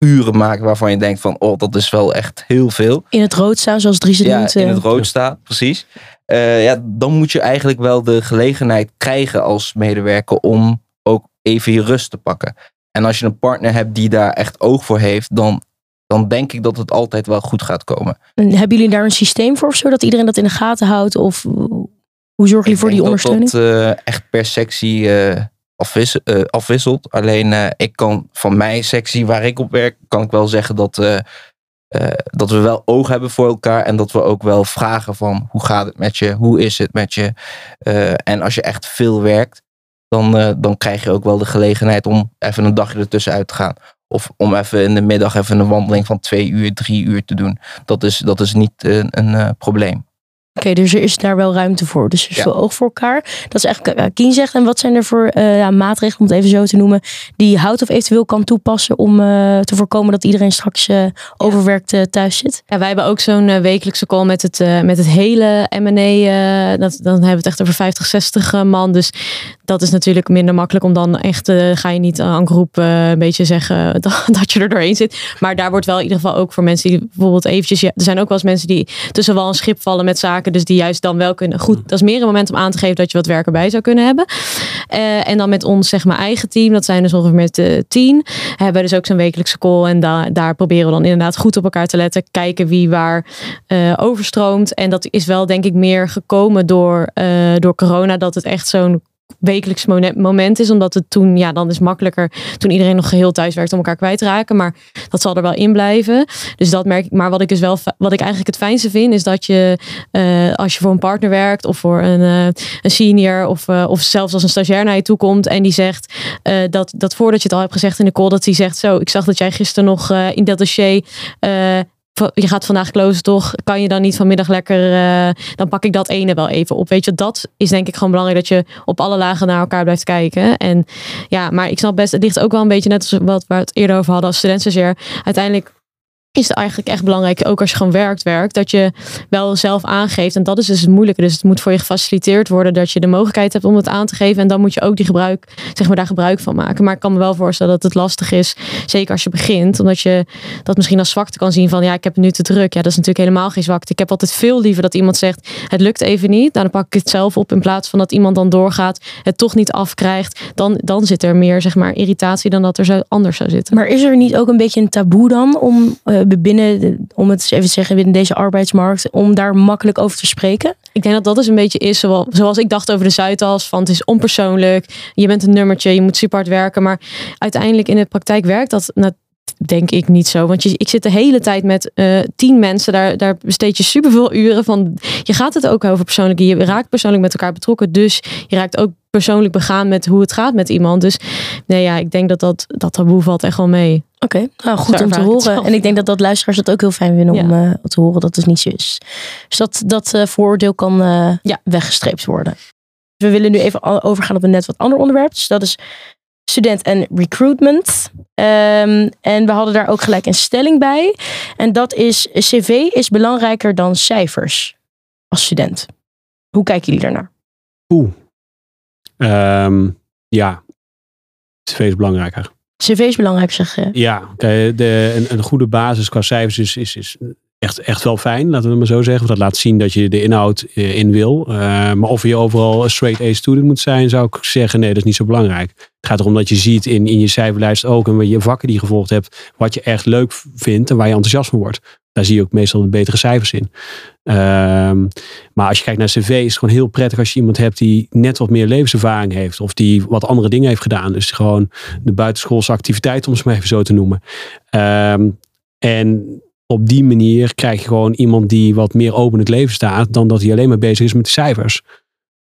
D: uren maken waarvan je denkt van, oh, dat is wel echt heel veel.
A: In het rood staan, zoals Dries het
D: ja, in het rood staat, precies. Uh, ja, dan moet je eigenlijk wel de gelegenheid krijgen als medewerker om ook even je rust te pakken. En als je een partner hebt die daar echt oog voor heeft, dan dan denk ik dat het altijd wel goed gaat komen.
A: En hebben jullie daar een systeem voor of zo? Dat iedereen dat in de gaten houdt? Of hoe zorgen jullie voor die ondersteuning?
D: Dat dat eh, echt per sectie eh, eh, afwisselt. Alleen eh, ik kan van mijn sectie waar ik op werk, kan ik wel zeggen dat, eh, dat we wel oog hebben voor elkaar. En dat we ook wel vragen van hoe gaat het met je? Hoe is het met je? En als je echt veel werkt, dan, dan krijg je ook wel de gelegenheid om even een dagje ertussen uit te gaan. Of om even in de middag even een wandeling van twee uur, drie uur te doen. Dat is, dat is niet een, een probleem.
A: Oké, dus er is daar wel ruimte voor. Dus er is
D: Ja.
A: veel oog voor elkaar. Dat is eigenlijk wat Kien zegt. En wat zijn er voor eh, ja, maatregelen, om het even zo te noemen, die Hout of eventueel kan toepassen om eh, te voorkomen dat iedereen straks eh, overwerkt eh, thuis zit?
C: Ja, wij hebben ook zo'n eh, wekelijkse call met het, eh, met het hele M&A. eh, dat, dan hebben we het echt over 50, 60 eh, man. Dus dat is natuurlijk minder makkelijk om dan echt, eh, ga je niet aan groep eh, een beetje zeggen dat, dat je er doorheen zit. Maar daar wordt wel in ieder geval ook voor mensen die bijvoorbeeld eventjes, ja, er zijn ook wel eens mensen die tussen wel een schip vallen met zaken. Dus die juist dan wel kunnen, goed, dat is meer een moment om aan te geven dat je wat werk erbij zou kunnen hebben. Eh, en dan met ons zeg maar eigen team, dat zijn dus ongeveer met eh, tien, hebben we dus ook zo'n wekelijkse call. En da daar proberen we dan inderdaad goed op elkaar te letten. Kijken wie waar eh, overstroomt. En dat is wel denk ik meer gekomen door, door corona. Dat het echt zo'n wekelijks moment is. Omdat het toen, ja, dan is makkelijker toen iedereen nog geheel thuis werkt om elkaar kwijt te raken. Maar dat zal er wel in blijven. Dus dat merk ik. Maar wat ik dus wel, wat ik eigenlijk het fijnste vind, is dat je eh, als je voor een partner werkt of voor een, eh, een senior of, eh, of zelfs als een stagiair naar je toe komt en die zegt dat, dat voordat je het al hebt gezegd in de call, dat hij zegt zo, ik zag dat jij gisteren nog in dat dossier je gaat vandaag closen toch? Kan je dan niet vanmiddag lekker, eh, dan pak ik dat ene wel even op. Weet je, dat is denk ik gewoon belangrijk dat je op alle lagen naar elkaar blijft kijken. En ja, maar ik snap best, het ligt ook wel een beetje net als wat we het eerder over hadden als studentstagiair. Uiteindelijk is het eigenlijk echt belangrijk, ook als je gewoon werkt, werkt, dat je wel zelf aangeeft. En dat is dus het moeilijke. Dus het moet voor je gefaciliteerd worden dat je de mogelijkheid hebt om het aan te geven. En dan moet je ook die gebruik, zeg maar, daar gebruik van maken. Maar ik kan me wel voorstellen dat het lastig is, zeker als je begint, omdat je dat misschien als zwakte kan zien van ja, ik heb nu te druk. Ja, dat is natuurlijk helemaal geen zwakte. Ik heb altijd veel liever dat iemand zegt, het lukt even niet. Nou, dan pak ik het zelf op in plaats van dat iemand dan doorgaat, het toch niet afkrijgt. Dan, dan zit er meer, zeg maar, irritatie dan dat er zo anders zou zitten.
A: Maar is er niet ook een beetje een taboe dan om eh, binnen, om het even te zeggen, binnen deze arbeidsmarkt, om daar makkelijk over te spreken?
C: Ik denk dat dat dus een beetje is zoals, zoals ik dacht over de Zuidas. Van het is onpersoonlijk. Je bent een nummertje. Je moet super hard werken. Maar uiteindelijk in de praktijk werkt dat denk ik niet zo. Want je, ik zit de hele tijd met eh, tien mensen. Daar, daar besteed je superveel uren van. Je gaat het ook over persoonlijk. Je raakt persoonlijk met elkaar betrokken. Dus je raakt ook persoonlijk begaan met hoe het gaat met iemand. Dus nee, ja, ik denk dat dat, dat taboe valt echt wel mee.
A: Oké, nou goed om te horen. En ik denk dat dat luisteraars het ook heel fijn vinden om eh, te horen dat het niet zo is. Dus dat, dat eh, vooroordeel kan eh,
C: Ja.
A: weggestreept worden. We willen nu even overgaan op een net wat ander onderwerp. Dus dat is student en recruitment. Ehm, en we hadden daar ook gelijk een stelling bij. En dat is, cv is belangrijker dan cijfers als student. Hoe kijken jullie daarnaar?
E: Oeh. Ehm, ja. CV is belangrijker.
A: CV is belangrijk, zeg je.
E: Ja, een, een goede basis qua cijfers is, is, is echt, echt wel fijn, laten we het maar zo zeggen. Want dat laat zien dat je de inhoud eh, in wil. Eh, maar of je overal een straight A student moet zijn, zou ik zeggen, nee, dat is niet zo belangrijk. Het gaat erom dat je ziet in, in je cijferlijst ook en je vakken die je gevolgd hebt, wat je echt leuk vindt en waar je enthousiast van wordt. Daar zie je ook meestal de betere cijfers in. Ehm, maar als je kijkt naar cv, is het gewoon heel prettig als je iemand hebt die net wat meer levenservaring heeft. Of die wat andere dingen heeft gedaan. Dus gewoon de buitenschoolse activiteit, om het maar even zo te noemen. Ehm, en op die manier krijg je gewoon iemand die wat meer open het leven staat. Dan dat hij alleen maar bezig is met de cijfers.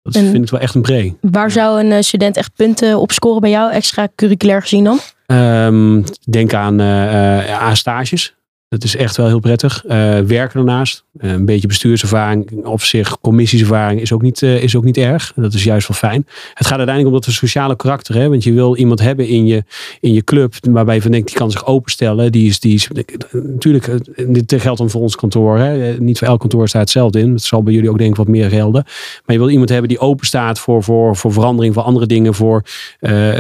E: Dat
A: En-
E: vind ik wel echt een pre.
A: Waar zou een eh, student echt punten op scoren bij jou, extra curriculair gezien dan?
E: Ehm, denk aan, eh, aan stages. Dat is echt wel heel prettig. Eh, werken daarnaast. Eh, een beetje bestuurservaring op zich. Commissies-ervaring is ook, niet, eh, is ook niet erg. Dat is juist wel fijn. Het gaat uiteindelijk om dat sociale karakter. Hè? Want je wil iemand hebben in je, in je club. Waarbij je van denkt, die kan zich openstellen. Die is, die is, natuurlijk, dit geldt dan voor ons kantoor. Hè? Niet voor elk kantoor staat hetzelfde in. Het zal bij jullie ook denk ik wat meer gelden. Maar je wil iemand hebben die open staat voor, voor, voor verandering. Voor andere dingen. Voor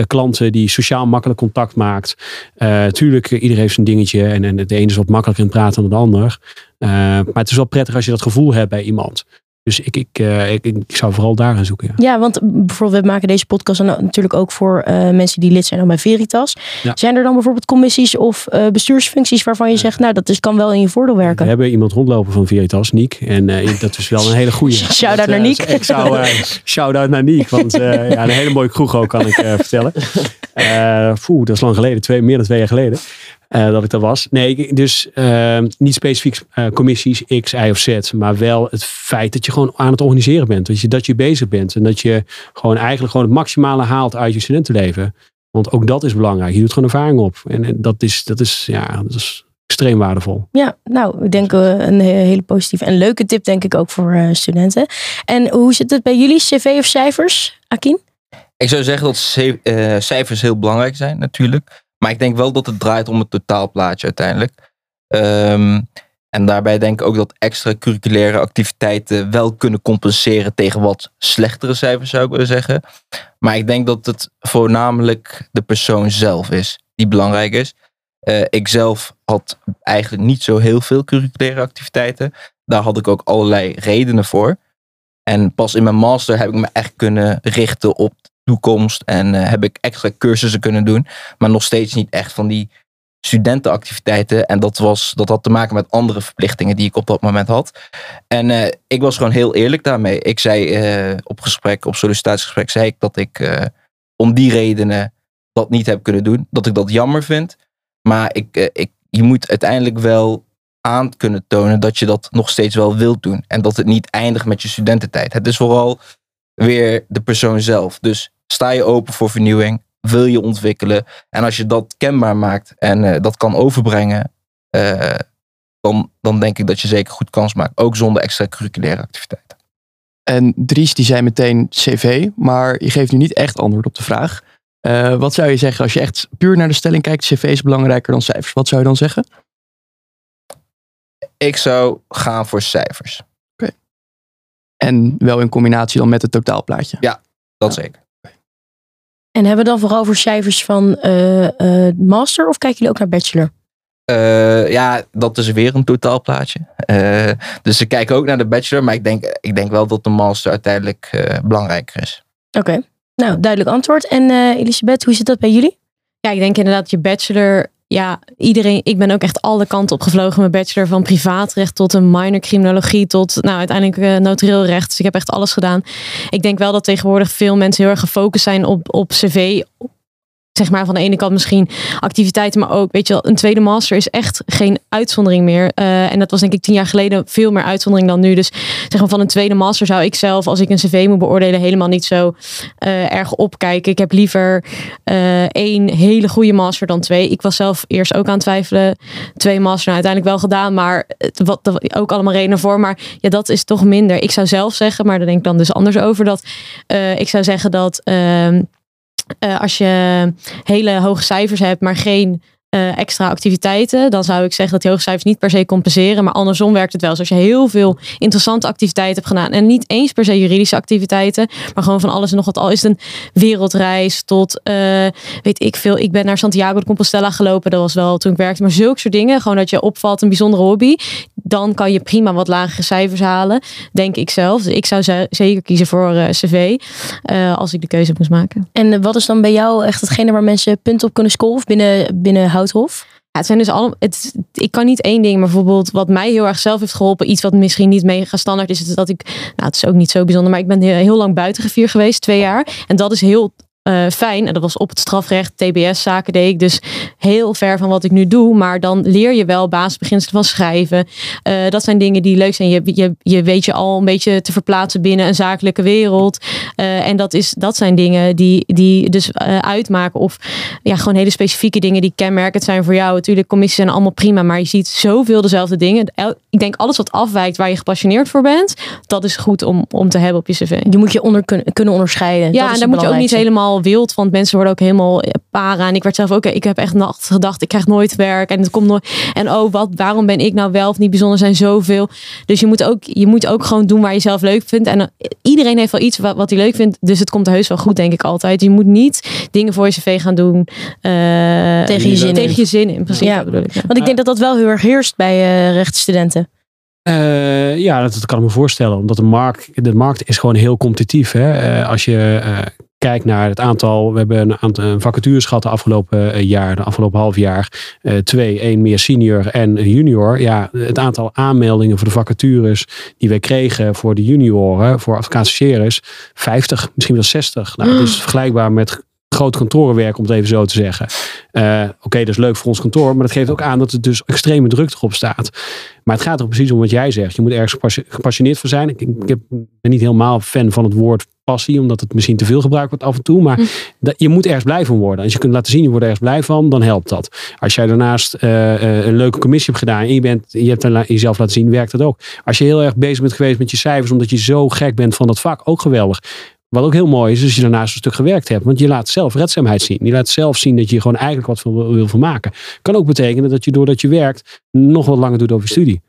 E: klanten die sociaal makkelijk contact maakt. Tuurlijk, iedereen heeft zijn dingetje. En, en de ene is wat makkelijker in praten dan de ander. Eh, maar het is wel prettig als je dat gevoel hebt bij iemand. Dus ik, ik, eh, ik, ik zou vooral daar gaan zoeken. Ja.
A: Ja, want bijvoorbeeld we maken deze podcast natuurlijk ook voor eh, mensen die lid zijn dan bij Veritas.
E: Ja.
A: Zijn er dan bijvoorbeeld commissies of bestuursfuncties waarvan je zegt, nou dat is, kan wel in je voordeel
E: We
A: werken?
E: hebben iemand rondlopen van Veritas, Niek. En dat is wel een hele goede.
A: Shout-out naar Niek.
E: Ik zou shout-out naar Niek. Want ja, een hele mooie kroeg ook, kan ik vertellen. Poeh, dat is lang geleden. Twee, meer dan twee jaar geleden. Eh, dat ik dat was. Nee, dus eh, niet specifiek eh, commissies X, Y of Z. Maar wel het feit dat je gewoon aan het organiseren bent. Dat je, dat je bezig bent. En dat je gewoon eigenlijk gewoon het maximale haalt uit je studentenleven. Want ook dat is belangrijk. Je doet gewoon ervaring op. En, en dat, is, dat, is, ja, dat is extreem waardevol.
A: Ja, nou, ik denk een he- hele positieve en leuke tip denk ik ook voor eh, studenten. En hoe zit het bij jullie, cv of cijfers, Akin?
D: Ik zou zeggen dat eh, cijfers heel belangrijk zijn natuurlijk. Maar ik denk wel dat het draait om het totaalplaatje uiteindelijk. Ehm, en daarbij denk ik ook dat extra curriculaire activiteiten wel kunnen compenseren tegen wat slechtere cijfers zou ik willen zeggen. Maar ik denk dat het voornamelijk de persoon zelf is die belangrijk is. Eh, ik zelf had eigenlijk niet zo heel veel curriculaire activiteiten. Daar had ik ook allerlei redenen voor. En pas in mijn master heb ik me echt kunnen richten op toekomst. En eh, heb ik extra cursussen kunnen doen. Maar nog steeds niet echt van die studentenactiviteiten. En dat, was, dat had te maken met andere verplichtingen die ik op dat moment had. En eh, ik was gewoon heel eerlijk daarmee. Ik zei eh, op gesprek, op sollicitatiegesprek, zei ik dat ik om die redenen dat niet heb kunnen doen. Dat ik dat jammer vind. Maar ik, ik, je moet uiteindelijk wel aan kunnen tonen dat je dat nog steeds wel wilt doen. En dat het niet eindigt met je studententijd. Het is vooral weer de persoon zelf. Dus sta je open voor vernieuwing, wil je ontwikkelen. En als je dat kenbaar maakt en eh, dat kan overbrengen, eh, dan, dan denk ik dat je zeker goed kans maakt. Ook zonder extra curriculaire activiteiten.
B: En Dries die zei meteen cv, maar je geeft nu niet echt antwoord op de vraag. Eh, wat zou je zeggen als je echt puur naar de stelling kijkt, cv is belangrijker dan cijfers. Wat zou je dan zeggen?
D: Ik zou gaan voor cijfers.
B: En wel in combinatie dan met het totaalplaatje.
D: Dat zeker.
A: En hebben we dan vooral voor cijfers van eh, eh, master of kijken jullie ook naar bachelor?
D: Eh, ja, dat is weer een totaalplaatje. Eh, dus ik kijk ook naar de bachelor, maar ik denk, ik denk wel dat de master uiteindelijk eh, belangrijker is.
A: Oké, nou duidelijk antwoord. En eh, Elisabeth, hoe zit dat bij jullie?
C: Ja, ik denk inderdaad je bachelor. Ja, iedereen. Ik ben ook echt alle kanten opgevlogen. Mijn bachelor van privaatrecht tot een minor criminologie tot nou uiteindelijk uh, notarieel recht. Dus ik heb echt alles gedaan. Ik denk wel dat tegenwoordig veel mensen heel erg gefocust zijn op, op cv. Zeg maar van de ene kant misschien activiteiten, maar ook, weet je wel, een tweede master is echt geen uitzondering meer. Uh, en dat was denk ik tien jaar geleden veel meer uitzondering dan nu. Dus zeg maar van een tweede master zou ik zelf, als ik een cv moet beoordelen, helemaal niet zo uh, erg opkijken. Ik heb liever uh, één hele goede master dan twee. Ik was zelf eerst ook aan het twijfelen. Twee master nou, uiteindelijk wel gedaan, maar wat ook allemaal redenen voor. Maar ja, dat is toch minder. Ik zou zelf zeggen, maar daar denk ik dan dus anders over. Dat ik zou zeggen dat. Uh, als je hele hoge cijfers hebt, maar geen uh, extra activiteiten, dan zou ik zeggen dat die hoge cijfers niet per se compenseren. Maar andersom werkt het wel. Dus als je heel veel interessante activiteiten hebt gedaan. En niet eens per se juridische activiteiten, maar gewoon van alles en nog wat. Al is een wereldreis tot, uh, weet ik veel. Ik ben naar Santiago de Compostela gelopen. Dat was wel toen ik werkte. Maar zulke soort dingen. Gewoon dat je opvalt, een bijzondere hobby. Dan kan je prima wat lagere cijfers halen. Denk ik zelf. Dus ik zou ze zeker kiezen voor uh, cv. als ik de keuze moest maken.
A: En wat is dan bij jou echt hetgene waar mensen punten op kunnen scoren? Of binnen, binnen Houthof?
C: Ja, het zijn dus allemaal. Het, ik kan niet één ding, maar bijvoorbeeld wat mij heel erg zelf heeft geholpen, iets wat misschien niet mega standaard is, is dat ik, nou, het is ook niet zo bijzonder, maar ik ben heel, heel lang buitengevier geweest, twee jaar. En dat is heel uh, fijn. En dat was op het strafrecht, TBS-zaken deed ik dus heel ver van wat ik nu doe. Maar dan leer je wel basisbeginselen van schrijven. Uh, dat zijn dingen die leuk zijn. Je, je, je weet je al een beetje te verplaatsen binnen een zakelijke wereld. Uh, en dat, is, dat zijn dingen die, die dus uitmaken. Of ja, gewoon hele specifieke dingen die kenmerkend zijn voor jou. Natuurlijk, commissies zijn allemaal prima. Maar je ziet zoveel dezelfde dingen. Ik denk alles wat afwijkt waar je gepassioneerd voor bent. Dat is goed om, om te hebben op je cv.
A: Die moet je onder, kunnen, kunnen onderscheiden.
C: Ja, en dan moet je ook niet helemaal wild, want mensen worden ook helemaal para. En ik werd zelf ook, ik heb echt nacht gedacht, ik krijg nooit werk en het komt nooit. En oh, wat, waarom ben ik nou wel of niet bijzonder? Er zijn zoveel. Dus je moet ook, je moet ook gewoon doen waar je zelf leuk vindt. En iedereen heeft wel iets wat, wat hij leuk vindt, dus het komt heus wel goed, denk ik altijd. Je moet niet dingen voor je cv gaan doen uh,
A: tegen je zin
C: tegen
A: in.
C: je zin in. Precies,
A: ja.
C: bedoel ik. Ja.
A: Want ik denk dat dat wel heel erg heerst bij uh, rechtsstudenten.
E: Uh, ja, dat, dat, kan ik me voorstellen. Omdat de markt, de markt is gewoon heel competitief. Hè? Uh, als je uh, kijkt naar het aantal. We hebben een aantal vacatures gehad de afgelopen jaar, de afgelopen half jaar. twee, één meer senior en junior. Ja, het aantal aanmeldingen voor de vacatures die wij kregen voor de junioren, voor advocaat 50, misschien wel 60. Nou, dat is vergelijkbaar met groot kantorenwerk, om het even zo te zeggen. Uh, Oké, dat is leuk voor ons kantoor, maar dat geeft ook aan dat er dus extreme druk erop staat. Maar het gaat er precies om wat jij zegt. Je moet ergens gepassioneerd voor zijn. Ik, ik ben niet helemaal fan van het woord passie, omdat het misschien te veel gebruikt wordt af en toe. Maar hm. je moet ergens blij van worden. Als je kunt laten zien, je wordt ergens blij van, dan helpt dat. Als jij daarnaast uh, een leuke commissie hebt gedaan en je, bent, je hebt jezelf laten zien, werkt dat ook. Als je heel erg bezig bent geweest met je cijfers, omdat je zo gek bent van dat vak, ook geweldig. Wat ook heel mooi is, als je daarnaast een stuk gewerkt hebt. Want je laat zelf redzaamheid zien. Je laat zelf zien dat je gewoon eigenlijk wat van wil, wil maken. Kan ook betekenen dat je doordat je werkt nog wat langer doet over je studie.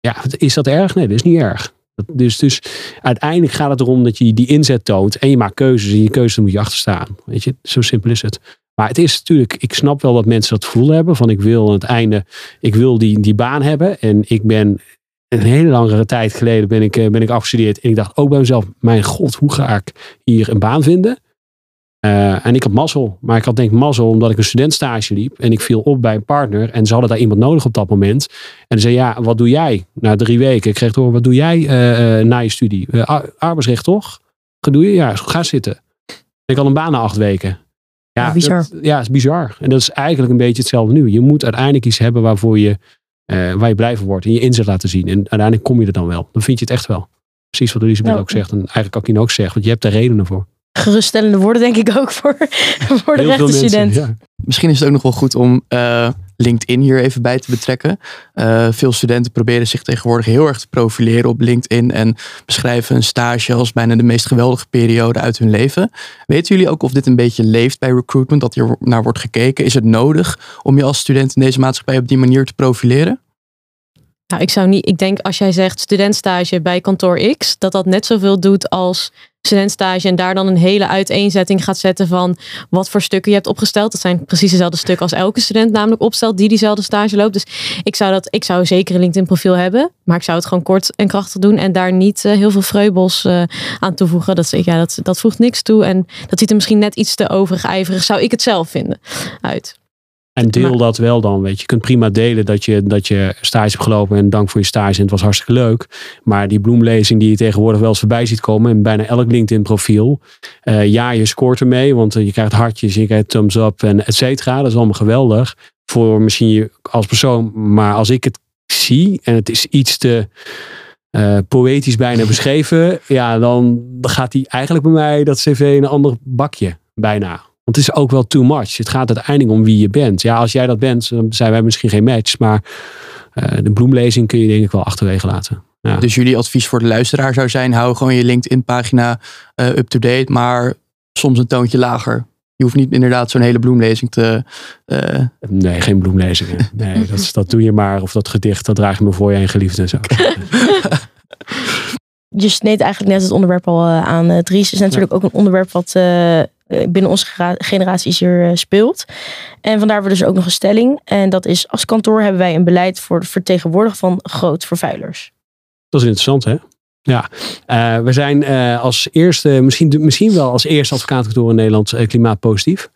E: Ja, is dat erg? Nee, dat is niet erg. Dus, dus uiteindelijk gaat het erom dat je die inzet toont. En je maakt keuzes. En je keuzes moet je achter staan. Weet je, zo simpel is het. Maar het is natuurlijk, ik snap wel dat mensen dat gevoel hebben. Van ik wil aan het einde, ik wil die, die baan hebben. En ik ben een hele langere tijd geleden ben ik, eh, ben ik afgestudeerd. En ik dacht ook bij mezelf, mijn god, hoe ga ik hier een baan vinden? Uh, en ik had mazzel. Maar ik had denk ik mazzel omdat ik een studentstage liep. En ik viel op bij een partner. En ze hadden daar iemand nodig op dat moment. En ze zei, ja, wat doe jij? Na drie weken. Ik kreeg door, wat doe jij uh, na je studie? arbeidsrecht toch? Wat doe je? Ja, ga zitten. Ik had een baan na acht weken.
A: Ja, bizar.
E: ja, is bizar. En dat is eigenlijk een beetje hetzelfde nu. Je moet uiteindelijk iets hebben waarvoor je waar je blij van wordt en je inzet laten zien. En uiteindelijk kom je er dan wel. Dan vind je het echt wel. Precies wat Elisabeth ook zegt. En eigenlijk ik ook zeggen, want je hebt er redenen voor.
A: Geruststellende woorden denk ik ook voor, voor de rechtenstudent. Ja.
B: Misschien is het ook nog wel goed om uh, LinkedIn hier even bij te betrekken. Uh, veel studenten proberen zich tegenwoordig heel erg te profileren op LinkedIn en beschrijven een stage als bijna de meest geweldige periode uit hun leven. Weten jullie ook of dit een beetje leeft bij recruitment, dat hier naar wordt gekeken? Is het nodig om je als student in deze maatschappij op die manier te profileren?
C: Nou, ik zou niet. Ik denk als jij zegt studentstage bij kantoor X, dat dat net zoveel doet als studentstage en daar dan een hele uiteenzetting gaat zetten van wat voor stukken je hebt opgesteld. Dat zijn precies dezelfde stukken als elke student namelijk opstelt die diezelfde stage loopt. Dus ik zou dat, ik zou zeker een LinkedIn profiel hebben, maar ik zou het gewoon kort en krachtig doen en daar niet uh, heel veel vreubels uh, aan toevoegen. Dat, ja, dat, dat voegt niks toe en dat ziet er misschien net iets te overijverig, zou ik het zelf vinden, uit.
E: En deel dat wel dan, weet je. Je kunt prima delen dat je, dat je stage hebt gelopen en dank voor je stage en het was hartstikke leuk. Maar die bloemlezing die je tegenwoordig wel eens voorbij ziet komen in bijna elk LinkedIn profiel. Uh, ja, je scoort ermee, want je krijgt hartjes, je krijgt thumbs up en et cetera. Dat is allemaal geweldig voor misschien je als persoon. Maar als ik het zie en het is iets te uh, poëtisch bijna beschreven, ja, dan gaat die eigenlijk bij mij dat cv in een ander bakje bijna. Want het is ook wel too much. Het gaat uiteindelijk om wie je bent. Ja, als jij dat bent, dan zijn wij misschien geen match. Maar uh, de bloemlezing kun je denk ik wel achterwege laten. Ja.
B: Dus jullie advies voor de luisteraar zou zijn: hou gewoon je LinkedIn-pagina uh, up-to-date, maar soms een toontje lager. Je hoeft niet inderdaad zo'n hele bloemlezing te. Uh...
E: Nee, geen bloemlezingen. Nee, dat, dat doe je maar. Of dat gedicht, dat draag je me voor je en geliefde en zo.
A: je sneed eigenlijk net het onderwerp al aan. Dries is natuurlijk ook een onderwerp wat eh, binnen onze generatie hier eh, speelt. En vandaar we dus ook nog een stelling. En dat is, als kantoor hebben wij een beleid voor het vertegenwoordigen van grootvervuilers.
E: Dat is interessant hè? Ja, uh, we zijn als eerste, misschien, misschien wel als eerste advocaatkantoor in Nederland klimaatpositief.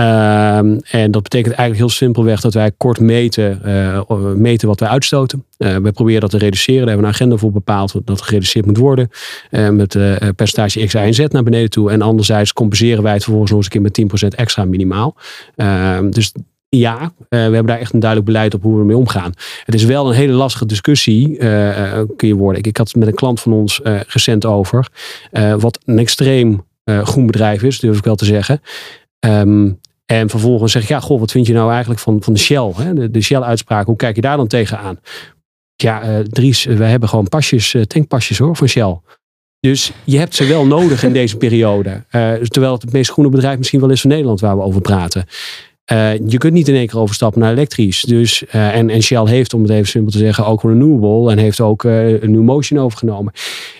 E: Ehm, en dat betekent eigenlijk heel simpelweg dat wij kort meten, uh, meten wat wij uitstoten. We proberen dat te reduceren. Daar hebben we een agenda voor bepaald dat gereduceerd moet worden. Uh, met percentage X, Y en Z naar beneden toe. En anderzijds compenseren wij het vervolgens nog eens een keer met 10% extra minimaal. Ehm, dus ja, we hebben daar echt een duidelijk beleid op hoe we ermee omgaan. Het is wel een hele lastige discussie, kun je worden. Ik, ik, had het met een klant van ons recent over. wat een extreem groen bedrijf is, durf ik wel te zeggen. Um, en vervolgens zeg ik, ja, goh, wat vind je nou eigenlijk van, van de Shell? Hè? De, Shell-uitspraak, hoe kijk je daar dan tegenaan? Ja, uh, Dries, we hebben gewoon pasjes, uh, tankpasjes hoor, van Shell. Dus je hebt ze wel nodig in deze periode. Uh, terwijl het het meest groene bedrijf misschien wel is van Nederland waar we over praten. je kunt niet in één keer overstappen naar elektrisch. Dus, en, en Shell heeft, om het even simpel te zeggen, ook renewable. En heeft ook een New Motion overgenomen.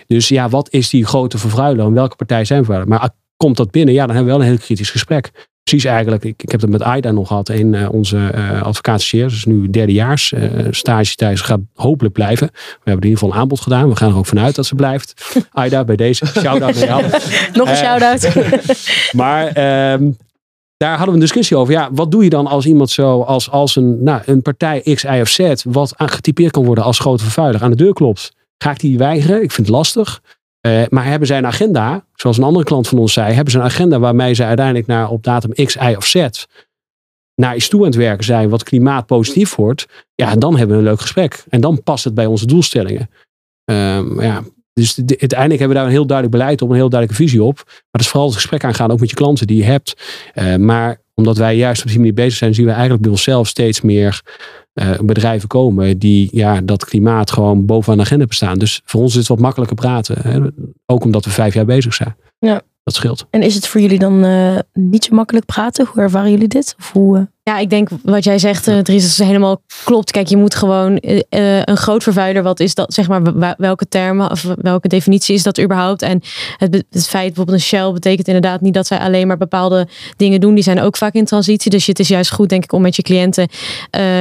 E: Dus ja, wat is die grote vervuiler? En welke partij zijn we? Maar komt dat binnen? Ja, dan hebben we wel een heel kritisch gesprek. Precies eigenlijk, ik, ik heb het met Aida nog gehad, een uh, onze uh, dus nu derdejaars uh, stage thuis gaat hopelijk blijven. We hebben in ieder geval een aanbod gedaan. We gaan er ook vanuit dat ze blijft. Aida, bij deze, shout-out naar jou.
A: nog een shout-out.
E: maar um, daar hadden we een discussie over. Ja, wat doe je dan als iemand zo, als, als een, nou, een partij X, Y of Z, wat getypeerd kan worden als grote vervuiler, aan de deur klopt? Ga ik die weigeren? Ik vind het lastig. Uh, maar hebben zij een agenda, zoals een andere klant van ons zei, hebben ze een agenda waarmee ze uiteindelijk naar op datum X, Y of Z naar iets toe aan het werken zijn wat klimaatpositief wordt, ja, dan hebben we een leuk gesprek. En dan past het bij onze doelstellingen. Um, ja, dus de, uiteindelijk hebben we daar een heel duidelijk beleid op, een heel duidelijke visie op. Maar dat is vooral het gesprek aangaan, ook met je klanten die je hebt. Uh, maar omdat wij juist op die manier bezig zijn, zien we eigenlijk bij onszelf steeds meer uh, bedrijven komen die ja, dat klimaat gewoon bovenaan de agenda bestaan. Dus voor ons is het wat makkelijker praten. Hè? Ook omdat we vijf jaar bezig zijn.
A: Ja.
E: Dat scheelt.
A: En is het voor jullie dan uh, niet zo makkelijk praten? Hoe ervaren jullie dit? Of hoe, uh...
C: Ja, ik denk wat jij zegt, uh, Dries, is helemaal klopt. Kijk, je moet gewoon een groot vervuiler, wat is dat, zeg maar, welke termen of welke definitie is dat überhaupt? En het, het feit bijvoorbeeld een Shell betekent inderdaad niet dat zij alleen maar bepaalde dingen doen. Die zijn ook vaak in transitie. Dus het is juist goed, denk ik, om met je cliënten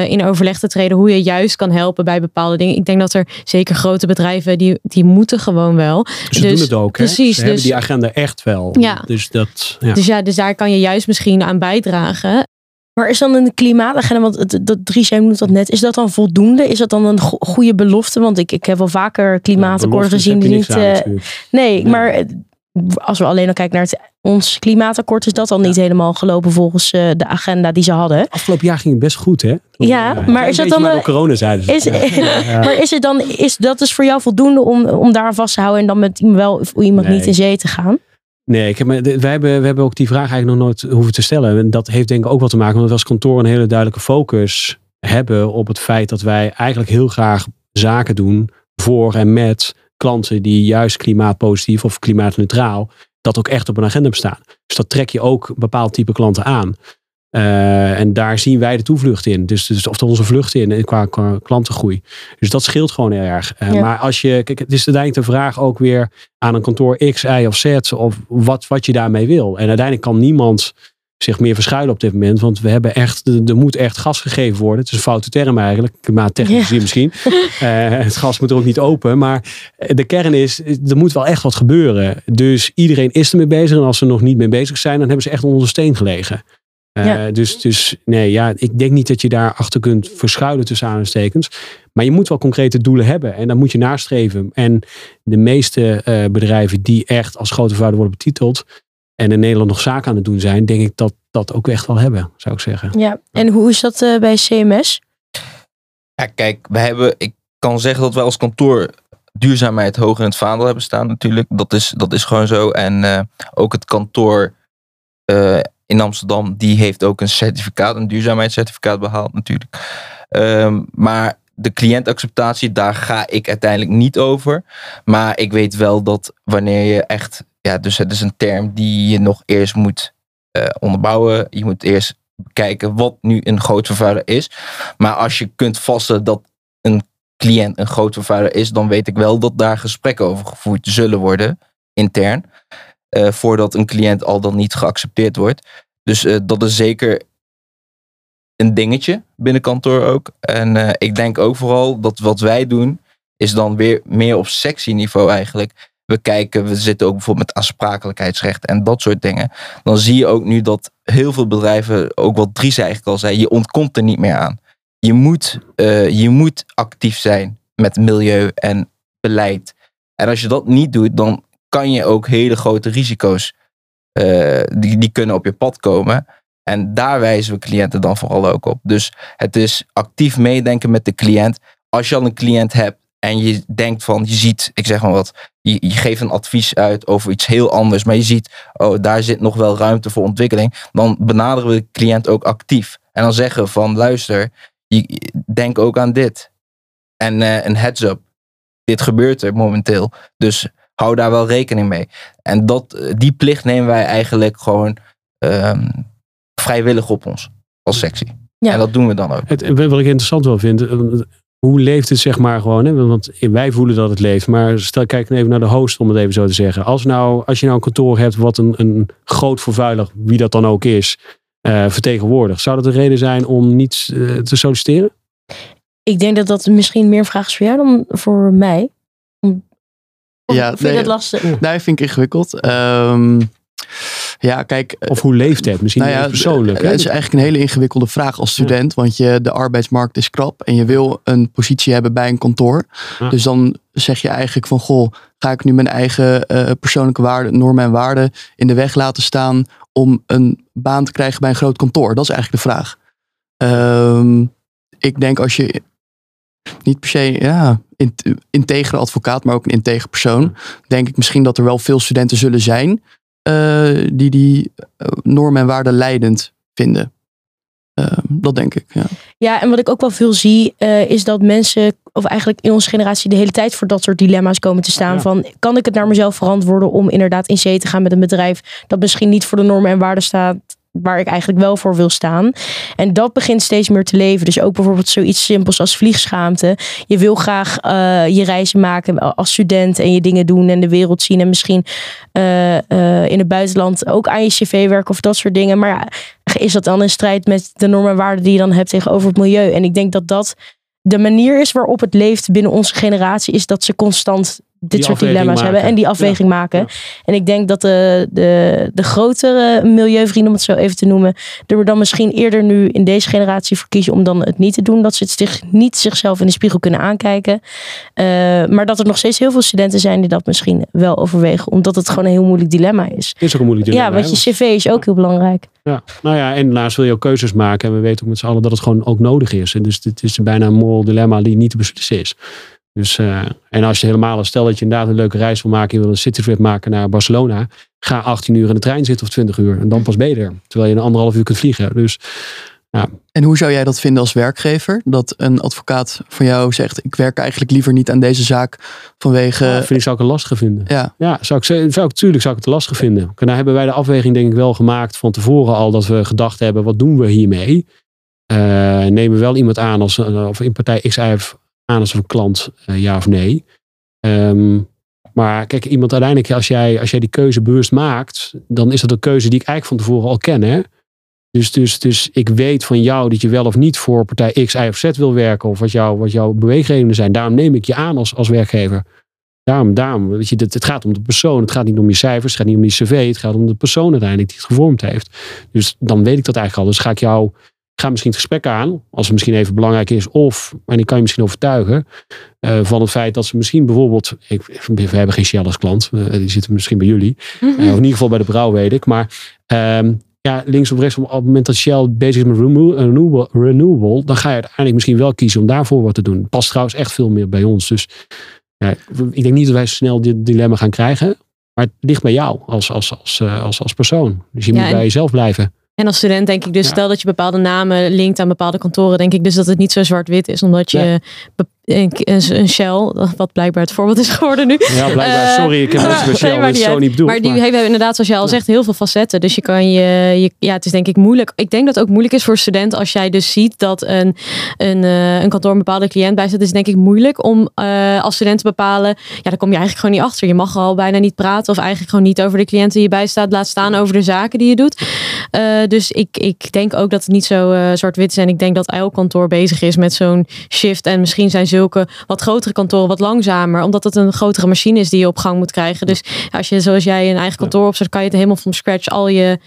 C: in overleg te treden hoe je juist kan helpen bij bepaalde dingen. Ik denk dat er zeker grote bedrijven, die, die moeten gewoon wel.
E: Ze
C: dus,
E: doen het ook, hè?
C: Precies.
E: Ze
C: dus,
E: hebben die agenda echt wel.
C: Ja.
E: Dus, dat, ja.
C: dus ja, dus daar kan je juist misschien aan bijdragen.
A: Maar is dan een klimaatagenda, want het, dat Dries, jij noemt dat net, is dat dan voldoende? Is dat dan een go goede belofte? Want ik, ik heb wel vaker klimaatakkoorden gezien die niet. Uh, nee, maar als we alleen al kijken naar het, ons klimaatakkoord, is dat dan niet helemaal gelopen volgens uh, de agenda die ze hadden?
E: Afgelopen jaar ging het best goed, hè?
A: Ja, maar is dat dan.
E: Maar corona zeiden ze.
A: Is, maar is het dan, is dat dus voor jou voldoende om, om daar vast te houden en dan met wel iemand
E: Nee.
A: niet in zee te gaan?
E: Nee, ik wij, hebben, we hebben ook die vraag eigenlijk nog nooit hoeven te stellen. En dat heeft denk ik ook wat te maken omdat we als kantoor een hele duidelijke focus hebben op het feit dat wij eigenlijk heel graag zaken doen voor en met klanten die juist klimaatpositief of klimaatneutraal dat ook echt op een agenda bestaan. Dus dat trek je ook bepaald type klanten aan. Eh, en daar zien wij de toevlucht in. Dus, dus of onze vlucht in eh, qua, qua klantengroei. Dus dat scheelt gewoon heel erg. Eh,
A: Ja.
E: Maar als je, kijk, het is uiteindelijk de vraag ook weer aan een kantoor X, Y of Z. Of wat, wat je daarmee wil. En uiteindelijk kan niemand zich meer verschuilen op dit moment. Want we hebben echt, er moet echt gas gegeven worden. Het is een foute term eigenlijk. Maar technisch misschien. Het gas moet er ook niet open. Maar de kern is, er moet wel echt wat gebeuren. Dus iedereen is ermee bezig. En als ze er nog niet mee bezig zijn, dan hebben ze echt onder de steen gelegen. Eh,
A: Ja.
E: dus, dus nee, ja, ik denk niet dat je daar achter kunt verschuilen tussen aanhalingstekens. Maar je moet wel concrete doelen hebben. En dan moet je nastreven. En de meeste eh, bedrijven die echt als grote vader worden betiteld. En in Nederland nog zaken aan het doen zijn, denk ik dat dat ook echt wel hebben, zou ik zeggen.
A: Ja, en hoe is dat eh, bij CMS?
D: Ja, kijk, we hebben, ik kan zeggen dat wij als kantoor duurzaamheid hoog in het vaandel hebben staan natuurlijk. Dat is, dat is gewoon zo. En eh, ook het kantoor eh, in Amsterdam, die heeft ook een certificaat, een duurzaamheidscertificaat behaald natuurlijk. Ehm, maar de cliëntacceptatie, daar ga ik uiteindelijk niet over. Maar ik weet wel dat wanneer je echt, ja, dus het is een term die je nog eerst moet eh, onderbouwen. Je moet eerst kijken wat nu een groot vervuiler is. Maar als je kunt vaststellen dat een cliënt een groot vervuiler is, dan weet ik wel dat daar gesprekken over gevoerd zullen worden, intern. Eh, voordat een cliënt al dan niet geaccepteerd wordt. Dus eh, dat is zeker een dingetje binnen kantoor ook. En eh, ik denk ook vooral dat wat wij doen, is dan weer meer op sectieniveau eigenlijk. We kijken, we zitten ook bijvoorbeeld met aansprakelijkheidsrecht en dat soort dingen. Dan zie je ook nu dat heel veel bedrijven, ook wat Dries eigenlijk al zei, je ontkomt er niet meer aan. Je moet, je moet actief zijn met milieu en beleid. En als je dat niet doet, dan kan je ook hele grote risico's, eh, die, die kunnen op je pad komen. En daar wijzen we cliënten dan vooral ook op. Dus het is actief meedenken met de cliënt. Als je al een cliënt hebt en je denkt van, je ziet, ik zeg maar wat, je, je geeft een advies uit over iets heel anders, maar je ziet, oh, daar zit nog wel ruimte voor ontwikkeling, dan benaderen we de cliënt ook actief. En dan zeggen van, luister, je, denk ook aan dit. En eh, een heads up, dit gebeurt er momenteel. Dus hou daar wel rekening mee. En dat, eh, die plicht nemen wij eigenlijk gewoon ehm, vrijwillig op ons als sectie.
A: Ja.
D: En dat doen we dan ook.
E: Het, wat ik interessant wel vind, eh, hoe leeft het zeg maar gewoon? Hè? Want wij voelen dat het leeft. Maar stel, kijk even naar de host, om het even zo te zeggen. Als, nou, als je nou een kantoor hebt wat een, een groot vervuiler, wie dat dan ook is, uh, vertegenwoordigt. Zou dat een reden zijn om niet uh, te solliciteren?
A: Ik denk dat dat misschien meer een vraag is voor jou dan voor mij. Om,
B: ja,
A: vind je dat lastig?
B: Nee, vind ik ingewikkeld. Um, ja, kijk.
E: Of hoe leeft het? Misschien
B: nou ja,
E: persoonlijk.
B: Het is eigenlijk een hele ingewikkelde vraag als student. Want je, de arbeidsmarkt is krap. En je wil een positie hebben bij een kantoor.
E: Ja.
B: Dus dan zeg je eigenlijk van goh, ga ik nu mijn eigen uh, persoonlijke waarden, normen en waarden in de weg laten staan om een baan te krijgen bij een groot kantoor? Dat is eigenlijk de vraag. Um, ik denk als je niet per se ja, integere advocaat, maar ook een integer persoon, denk ik misschien dat er wel veel studenten zullen zijn uh, die die uh, normen en waarden leidend vinden. Uh, dat denk ik. Ja.
A: ja, en wat ik ook wel veel zie, uh, is dat mensen, of eigenlijk in onze generatie, de hele tijd voor dat soort dilemma's komen te staan.
E: Ja.
A: Van kan ik het naar mezelf verantwoorden om inderdaad in zee te gaan met een bedrijf dat misschien niet voor de normen en waarden staat waar ik eigenlijk wel voor wil staan. En dat begint steeds meer te leven. Dus ook bijvoorbeeld zoiets simpels als vliegschaamte. Je wil graag uh, je reizen maken als student en je dingen doen en de wereld zien. En misschien uh, uh, in het buitenland ook aan je cv werken of dat soort dingen. Maar is dat dan in strijd met de normen en waarden die je dan hebt tegenover het milieu? En ik denk dat dat de manier is waarop het leeft binnen onze generatie, is dat ze constant dit soort dilemma's
E: maken.
A: hebben en die afweging
E: Ja,
A: maken.
E: ja.
A: En ik denk dat de, de, de grotere milieuvrienden, om het zo even te noemen, er dan misschien eerder nu in deze generatie voor kiezen om dan het niet te doen. Dat ze het zich niet zichzelf in de spiegel kunnen aankijken. Uh, maar dat er nog steeds heel veel studenten zijn die dat misschien wel overwegen, omdat het gewoon een heel moeilijk dilemma is.
E: Is ook een moeilijk dilemma.
A: ja, want je cv is ook heel belangrijk.
E: Ja, nou ja, en daarnaast wil je ook keuzes maken. En we weten ook met z'n allen dat het gewoon ook nodig is. En dus het is bijna een moral dilemma die niet te beslissen is. Dus, uh, en als je helemaal, stel dat je inderdaad een leuke reis wil maken. Je wil een citytrip maken naar Barcelona. Ga 18 uur in de trein zitten of 20 uur. En dan pas ben je er. Terwijl je een anderhalf uur kunt vliegen. Dus ja,
B: En hoe zou jij dat vinden als werkgever? Dat een advocaat van jou zegt: Ik werk eigenlijk liever niet aan deze zaak vanwege.
E: dat vind ik, zou ik een lastige vinden.
B: ja,
E: Ja, zou ik, zou ik, tuurlijk zou ik het lastig vinden. Nou hebben wij de afweging denk ik wel gemaakt van tevoren al. Dat we gedacht hebben, wat doen we hiermee? Eh, nemen we wel iemand aan als, een- of in partij X of aan als een klant, eh, ja of nee? Ehm, maar kijk, iemand uiteindelijk, als jij, als jij die keuze bewust maakt, dan is dat een keuze die ik eigenlijk van tevoren al ken. Hè? Dus, dus, dus ik weet van jou dat je wel of niet voor partij X, Y of Z wil werken. Of wat, jou, wat jouw beweegredenen zijn. Daarom neem ik je aan als, als werkgever. Daarom, daarom weet je, het, het gaat om de persoon. Het gaat niet om je cijfers. Het gaat niet om je cv. Het gaat om de persoon uiteindelijk die het gevormd heeft. Dus dan weet ik dat eigenlijk al. Dus ga ik jou, ga misschien het gesprek aan. Als het misschien even belangrijk is. Of, en ik kan je misschien overtuigen. eh, van het feit dat ze misschien bijvoorbeeld. Ik, we hebben geen Shell als klant. eh, die zitten misschien bij jullie. Eh, of in ieder geval bij de brouw weet ik. Maar ehm, ja, links of rechts, op het moment dat Shell bezig is met renew- renewable, renewable, dan ga je uiteindelijk misschien wel kiezen om daarvoor wat te doen. Past trouwens echt veel meer bij ons. Dus ja, ik denk niet dat wij snel dit dilemma gaan krijgen. Maar het ligt bij jou als, als, als, als, als persoon. Dus je
C: Ja,
E: moet bij jezelf blijven.
C: En als student denk ik dus,
E: Ja.
C: stel dat je bepaalde namen linkt aan bepaalde kantoren, denk ik dus dat het niet zo zwart-wit is. Omdat je
E: Nee.
C: Een, een, Shell, wat blijkbaar het voorbeeld is geworden nu.
E: Ja, blijkbaar.
C: Eh,
E: sorry, ik heb niks met Shell. zo niet bedoeld.
C: maar die hebben inderdaad, zoals jij al zegt, heel veel facetten. Dus je kan je, je, ja, het is denk ik moeilijk. Ik denk dat het ook moeilijk is voor studenten als jij dus ziet dat een, een, eh, een kantoor een bepaalde cliënt bijstaat. Het is denk ik moeilijk om eh, als student te bepalen. Ja, daar kom je eigenlijk gewoon niet achter. Je mag al bijna niet praten of eigenlijk gewoon niet over de cliënten die je bijstaat. Laat staan over de zaken die je doet. Dus ik, ik denk ook dat het niet zo zwart-wit is. En ik denk dat elk kantoor bezig is met zo'n shift. En misschien zijn zulke wat grotere kantoren wat langzamer. Omdat het een grotere machine is die je op gang moet krijgen. Dus als je zoals jij een eigen kantoor opzet, kan je het helemaal van scratch al je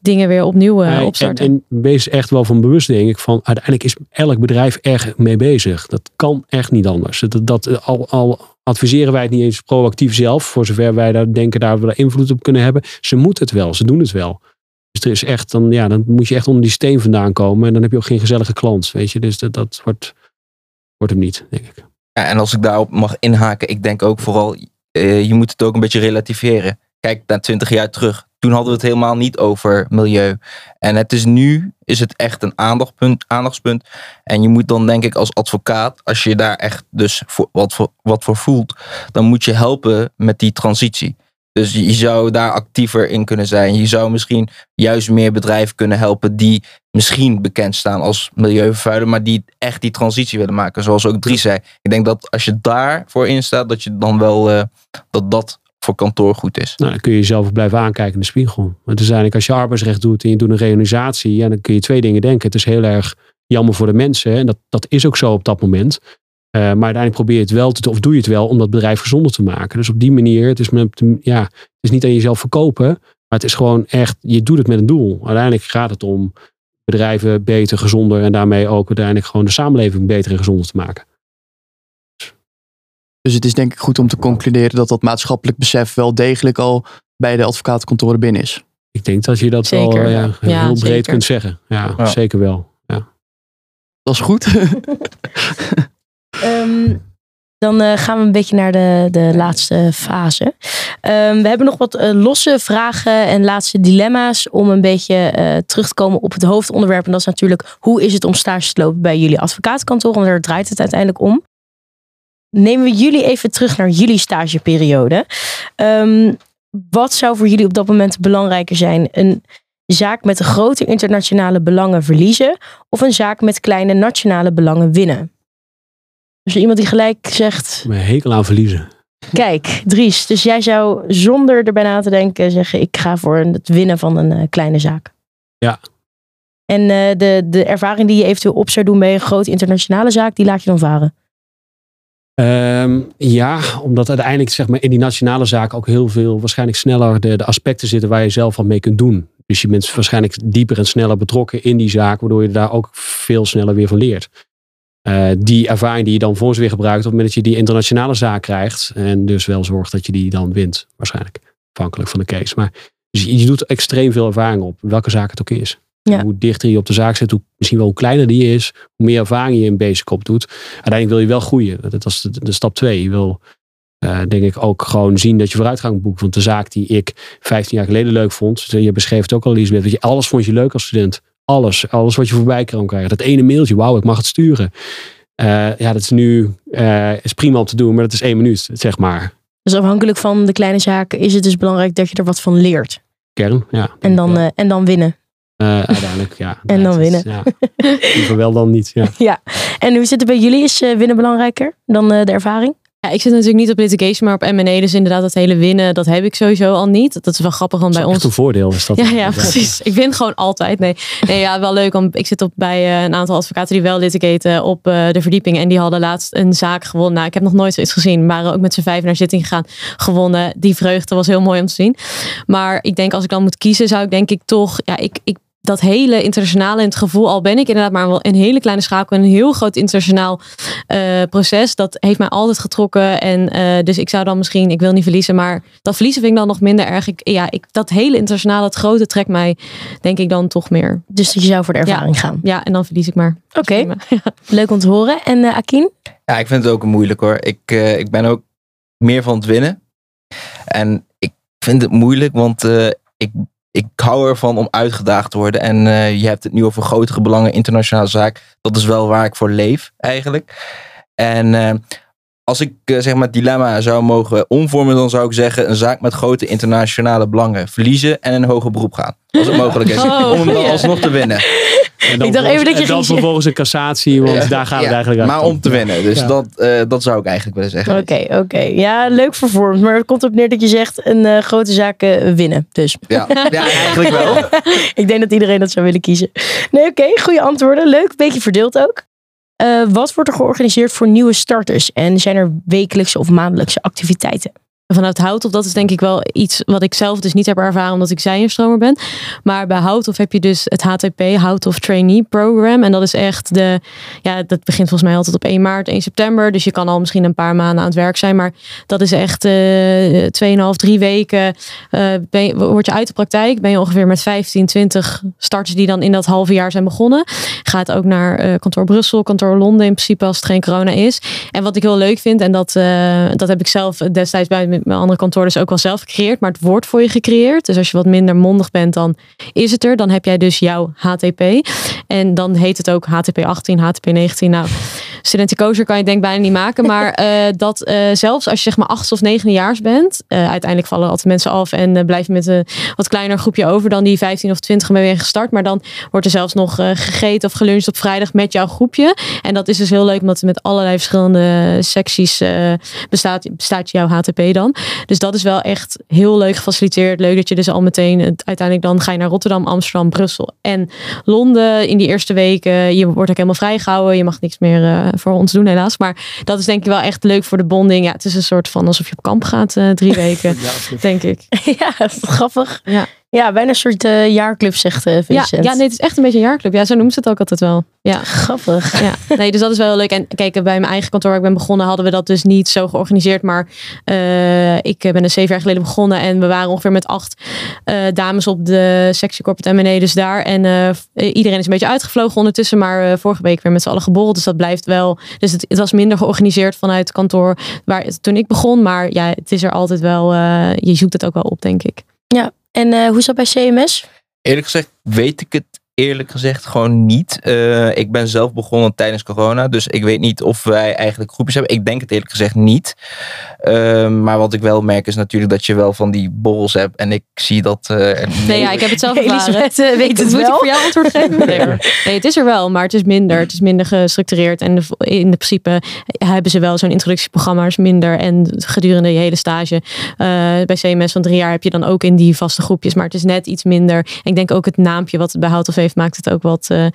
C: dingen weer opnieuw eh,
E: Nee,
C: opstarten.
E: En, en wees echt wel van bewust, denk ik, van uiteindelijk is elk bedrijf erg mee bezig. Dat kan echt niet anders. Dat, dat, al, al adviseren wij het niet eens proactief zelf, voor zover wij daar denken daar we daar invloed op kunnen hebben. Ze moeten het wel, ze doen het wel. Dus er is echt, dan, ja, dan moet je echt onder die steen vandaan komen. En dan heb je ook geen gezellige klant, weet je. Dus dat, dat wordt, wordt hem niet, denk ik.
D: Ja, en als ik daarop mag inhaken, ik denk ook vooral, eh, je moet het ook een beetje relativeren. Kijk naar 20 jaar terug. Toen hadden we het helemaal niet over milieu. En het is nu, is het echt een aandachtspunt, aandachtspunt. En je moet dan denk ik als advocaat, als je daar echt dus wat, voor, wat voor voelt, dan moet je helpen met die transitie. Dus je zou daar actiever in kunnen zijn. Je zou misschien juist meer bedrijven kunnen helpen die misschien bekend staan als milieuvervuiler, maar die echt die transitie willen maken. Zoals ook Dries zei. Ik denk dat als je daarvoor instaat, dat je dan wel uh, dat dat voor kantoor goed is.
E: Nou, dan kun je jezelf blijven aankijken in de spiegel. Want het is eigenlijk als je arbeidsrecht doet en je doet een reorganisatie, ja, dan kun je twee dingen denken. Het is heel erg jammer voor de mensen en dat, dat is ook zo op dat moment. Uh, maar uiteindelijk probeer je het wel te, of doe je het wel om dat bedrijf gezonder te maken. Dus op die manier, het is, met, ja, het is niet aan jezelf verkopen, maar het is gewoon echt, je doet het met een doel. Uiteindelijk gaat het om bedrijven beter, gezonder en daarmee ook uiteindelijk gewoon de samenleving beter en gezonder te maken.
B: Dus het is denk ik goed om te concluderen dat dat maatschappelijk besef wel degelijk al bij de advocatenkantoren binnen is.
E: Ik denk dat je dat
A: zeker.
E: wel ja, heel breed kunt zeggen. Ja, ja, zeker wel. Ja.
B: Dat is goed.
A: um, dan uh, gaan we een beetje naar de, de laatste fase. Um, we hebben nog wat uh, losse vragen en laatste dilemma's om een beetje uh, terug te komen op het hoofdonderwerp. En dat is natuurlijk hoe is het om stage te lopen bij jullie advocatenkantoor? Want daar draait het uiteindelijk om. Nemen we jullie even terug naar jullie stageperiode. Um, wat zou voor jullie op dat moment belangrijker zijn? Een zaak met grote internationale belangen verliezen of een zaak met kleine nationale belangen winnen? Dus iemand die gelijk zegt.
E: Mijn hekel aan verliezen.
A: Kijk, Dries, dus jij zou zonder erbij na te denken zeggen: ik ga voor het winnen van een uh, kleine zaak.
E: Ja.
A: En uh, de, de ervaring die je eventueel op zou doen bij een grote internationale zaak, die laat je dan varen.
E: Um, ja, omdat uiteindelijk zeg maar, in die nationale zaak ook heel veel waarschijnlijk sneller de, de aspecten zitten waar je zelf wat mee kunt doen. Dus je bent waarschijnlijk dieper en sneller betrokken in die zaak, waardoor je daar ook veel sneller weer van leert. Uh, die ervaring die je dan voor weer gebruikt op het moment dat je die internationale zaak krijgt. En dus wel zorgt dat je die dan wint, waarschijnlijk. Afhankelijk van de case. Maar dus je, je doet extreem veel ervaring op, welke zaak het ook is.
A: Ja.
E: Hoe dichter je op de zaak zit, hoe misschien wel hoe kleiner die is, hoe meer ervaring je in basic op doet. Uiteindelijk wil je wel groeien. Dat is de, de stap twee. Je wil, uh, denk ik, ook gewoon zien dat je vooruitgang boekt. Want de zaak die ik 15 jaar geleden leuk vond, je beschreef het ook al, Elisabeth, weet je, alles vond je leuk als student. Alles, alles wat je voorbij kan krijgen. Dat ene mailtje, wauw, ik mag het sturen. Uh, ja, dat is nu uh, is prima om te doen, maar dat is één minuut, zeg maar.
A: Dus afhankelijk van de kleine zaken is het dus belangrijk dat je er wat van leert.
E: Kern, ja.
A: En dan, uh, en dan winnen.
E: uiteindelijk, ja.
A: en dan winnen.
E: Is, ja. Liever wel dan niet, ja.
A: ja. En hoe zit het bij jullie? Is winnen belangrijker dan de ervaring?
C: Ja, ik zit natuurlijk niet op litigation, maar op M&A. Dus inderdaad, dat hele winnen, dat heb ik sowieso al niet. Dat is wel grappig, want bij ons...
E: een voordeel is dat.
C: Ja, ja precies. Ik win gewoon altijd. Nee, nee ja, wel leuk. Want ik zit op bij uh, een aantal advocaten die wel litigaten op uh, de verdieping. En die hadden laatst een zaak gewonnen. Nou, ik heb nog nooit zoiets gezien. waren ook met z'n vijf naar zitting gegaan. Gewonnen. Die vreugde was heel mooi om te zien. Maar ik denk, als ik dan moet kiezen, zou ik denk ik toch... Ja, ik, ik dat hele internationale in het gevoel, al ben ik inderdaad maar wel een hele kleine schakel, een heel groot internationaal uh, proces, dat heeft mij altijd getrokken. En uh, dus ik zou dan misschien, ik wil niet verliezen, maar dat verliezen vind ik dan nog minder erg. Ik, ja, ik, dat hele internationale, het grote, trekt mij denk ik dan toch meer.
A: Dus dat je zou voor de ervaring
C: ja.
A: gaan.
C: Ja, en dan verlies ik maar.
A: Oké, okay. leuk om te horen. En uh, Akin?
D: Ja, ik vind het ook moeilijk hoor. Ik, ik ben ook meer van het winnen. En ik vind het moeilijk, want ik ik hou ervan om uitgedaagd te worden. En uh, je hebt het nu over grotere belangen, internationale zaak. Dat is wel waar ik voor leef, eigenlijk. En uh, als ik uh, zeg maar het dilemma zou mogen omvormen, dan zou ik zeggen: een zaak met grote internationale belangen verliezen en een hoger beroep gaan. Als het mogelijk is.
A: Oh,
D: om hem dan alsnog te winnen.
E: En dan
A: Ik dacht even dat je
E: en dan
A: ging
E: vervolgens een cassatie, want daar gaan we het eigenlijk
D: Maar
E: uit.
D: om te winnen. Dus
E: Ja.
D: dat, uh, dat zou ik eigenlijk willen zeggen.
A: Oké, oké. Ja, leuk vervormd. Maar het komt op neer dat je zegt een uh, grote zaak uh, winnen. Dus
D: Ja, ja eigenlijk wel.
A: ik denk dat iedereen dat zou willen kiezen. Nee, oké. goede antwoorden. Leuk. Beetje verdeeld ook. Uh, wat wordt er georganiseerd voor nieuwe starters? En zijn er wekelijkse of maandelijkse activiteiten?
C: Vanuit Houthof, dat is denk ik wel iets wat ik zelf dus niet heb ervaren omdat ik zijinstromer ben. Maar bij Houthof heb je dus het HTP, Houthof Trainee Program. En dat is echt de, ja, dat begint volgens mij altijd op 1 maart, 1 september. Dus je kan al misschien een paar maanden aan het werk zijn. Maar dat is echt uh, 2,5, 3 weken. Uh, ben je, word je uit de praktijk, ben je ongeveer met 15, 20 starters die dan in dat halve jaar zijn begonnen. Gaat ook naar uh, kantoor Brussel, kantoor Londen in principe als het geen corona is. En wat ik heel leuk vind, en dat, uh, dat heb ik zelf destijds bij mijn andere kantoor dus ook wel zelf gecreëerd, maar het wordt voor je gecreëerd. Dus als je wat minder mondig bent, dan is het er. Dan heb jij dus jouw HTP. En dan heet het ook HTP 18, HTP 19. Nou, studenticozer kan je denk bijna niet maken. Maar eh, dat eh, zelfs als je zeg maar acht of negenjaars bent. eh, uiteindelijk vallen altijd mensen af. En blijf je met een wat kleiner groepje over dan die 15 of 20 ben je gestart. Maar dan wordt er zelfs nog gegeten of geluncht op vrijdag met jouw groepje. En dat is dus heel leuk. Omdat het met allerlei verschillende secties bestaat, bestaat jouw HTP dan. Dus dat is wel echt heel leuk gefaciliteerd. Leuk dat je dus al meteen uiteindelijk dan ga je naar Rotterdam, Amsterdam, Brussel en Londen in die eerste weken. Je wordt ook helemaal vrijgehouden. Je mag niks meer voor ons doen helaas. Maar dat is denk ik wel echt leuk voor de bonding. Ja, het is een soort van alsof je op kamp gaat eh, drie weken, denk ik.
A: ja, grappig.
C: Ja.
A: Ja, bijna een soort eh, jaarclub, zegt
C: Ja,
A: Vincent.
C: ja, nee, het is echt een beetje een jaarclub. Ja, zo noemt ze het ook altijd wel. Ja.
A: Grappig.
C: Ja, nee, dus dat is wel leuk. En kijk, bij mijn eigen kantoor waar ik ben begonnen, hadden we dat dus niet zo georganiseerd. Maar eh, ik ben er zeven jaar geleden begonnen en we waren ongeveer met acht dames op de sectie Corporate M&A dus daar. En iedereen is een beetje uitgevlogen ondertussen, maar vorige week weer met z'n allen geborreld. Dus dat blijft wel. Dus het, het was minder georganiseerd vanuit het kantoor waar, toen ik begon. Maar ja, het is er altijd wel, je zoekt het ook wel op, denk ik.
A: En eh, hoe is dat bij CMS?
D: Eerlijk gezegd weet ik het eerlijk gezegd gewoon niet. Eh, ik ben zelf begonnen tijdens corona, dus ik weet niet of wij eigenlijk groepjes hebben. Ik denk het eerlijk gezegd niet. Ehm, maar wat ik wel merk is natuurlijk dat je wel van die borrels hebt. En ik zie dat... eh, er
C: Nee, ja, ik heb het zelf ervaren.
A: Elisabeth weet het
C: Moet ik voor jou antwoord geven? Nee, nee, het is er wel, maar het is minder. Het is minder gestructureerd. En de- in de principe hebben ze wel zo'n introductieprogramma, maar is minder. En gedurende je hele stage eh, bij CMS van drie jaar heb je dan ook in die vaste groepjes. Maar het is net iets minder. En ik denk ook het naampje wat het bij Hout of heeft, maakt het ook wat, eh,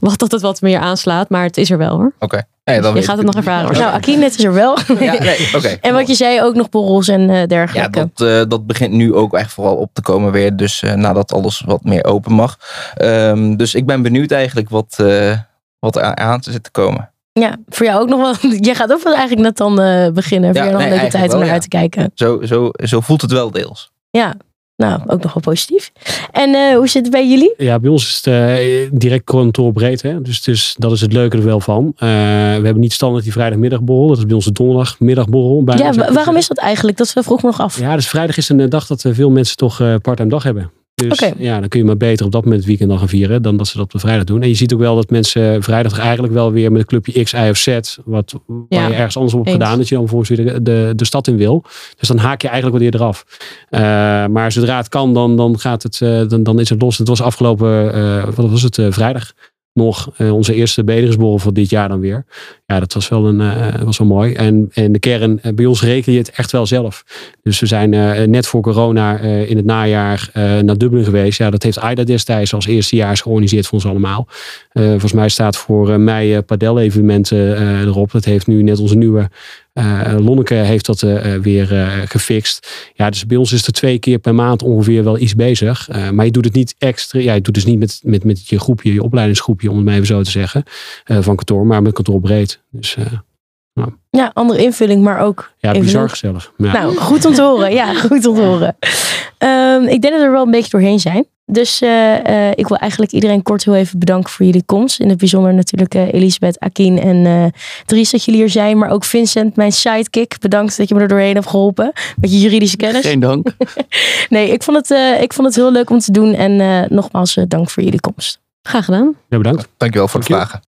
C: wat dat het wat meer aanslaat. Maar het is er wel hoor.
D: Oké. Nee, dan
C: Je gaat het nog ervaren. hoor.
A: Nou, Akine, het is er wel.
D: Ja, nee, oké.
A: En wat je zei, ook nog borrels en eh,
D: Ja,
A: dergelijke.
D: dat, eh, dat begint nu ook echt vooral op te komen weer. Dus eh, nadat alles wat meer open mag. Ehm, dus ik ben benieuwd eigenlijk wat, eh, wat er aan- aan te zitten komen.
A: Ja, voor jou ook nog wel. Jij gaat ook wel eigenlijk net dan eh, beginnen. Voor
D: Ja,
A: jou nog
D: nee,
A: een leuke tijd om naar
D: ja.
A: uit te kijken.
D: Zo, zo, zo voelt het wel deels.
A: Ja, nou, ook nog wel positief. En eh, hoe zit het bij jullie?
E: Ja, bij ons is het eh, direct kantoorbreed. Hè? Dus, dus dat is het leuke er wel van. Eh, we hebben niet standaard die vrijdagmiddagborrel. Dat is bij ons de donderdagmiddagborrel. bijna,
A: Ja, waarom is dat eigenlijk? Dat vroeg me nog af.
E: Ja, dus vrijdag is een dag dat veel mensen toch parttime dag hebben. Dus ja, dan kun je maar beter op dat moment het weekend dan gaan vieren dan dat ze dat op de vrijdag doen. En je ziet ook wel dat mensen vrijdag eigenlijk wel weer met een clubje X, Y of Z, wat waar je ergens anders op hebt gedaan, dat je dan volgens weer de, de, de stad in wil. Dus dan haak je eigenlijk wat eerder af. Eh, maar zodra het kan, dan, dan, gaat het, eh, dan, dan is het los. Het was afgelopen, eh, wat was het, eh, vrijdag nog eh, onze eerste bederingsborrel voor dit jaar dan weer. Ja, dat was wel, een, eh, was wel mooi. En, en de kern, eh, bij ons reken je het echt wel zelf. Dus we zijn net voor corona in het najaar naar Dublin geweest. Ja, dat heeft AIDA destijds als eerstejaars georganiseerd voor ons allemaal. Volgens mij staat voor mei padel-evenementen erop. Dat heeft nu net onze nieuwe eh Lonneke heeft dat eh, eh, weer gefixt. Ja, dus bij ons is er twee keer per maand ongeveer wel iets bezig. Maar je doet het niet extra. Ja, je doet dus niet met, met, met je groepje, je opleidingsgroepje, om het maar even zo te zeggen. van kantoor, maar met kantoor breed. Dus eh,
A: Ja, andere invulling, maar ook.
E: ja, bizar gezellig. Ja.
A: Nou, goed om te horen. Ja, goed om te horen. Ehm, ik denk dat we er wel een beetje doorheen zijn. Dus eh, eh, ik wil eigenlijk iedereen kort heel even bedanken voor jullie komst. In het bijzonder natuurlijk eh, Elisabeth, Akin en eh Dries dat jullie hier zijn. Maar ook Vincent, mijn sidekick. Bedankt dat je me er doorheen hebt geholpen. Met je juridische kennis.
B: Geen dank.
A: Nee, ik vond, het, eh, ik vond het heel leuk om te doen. En eh, nogmaals, eh, dank voor jullie komst.
C: Graag gedaan.
E: Ja, bedankt.
D: Dankjewel voor de
E: Dank
D: vragen.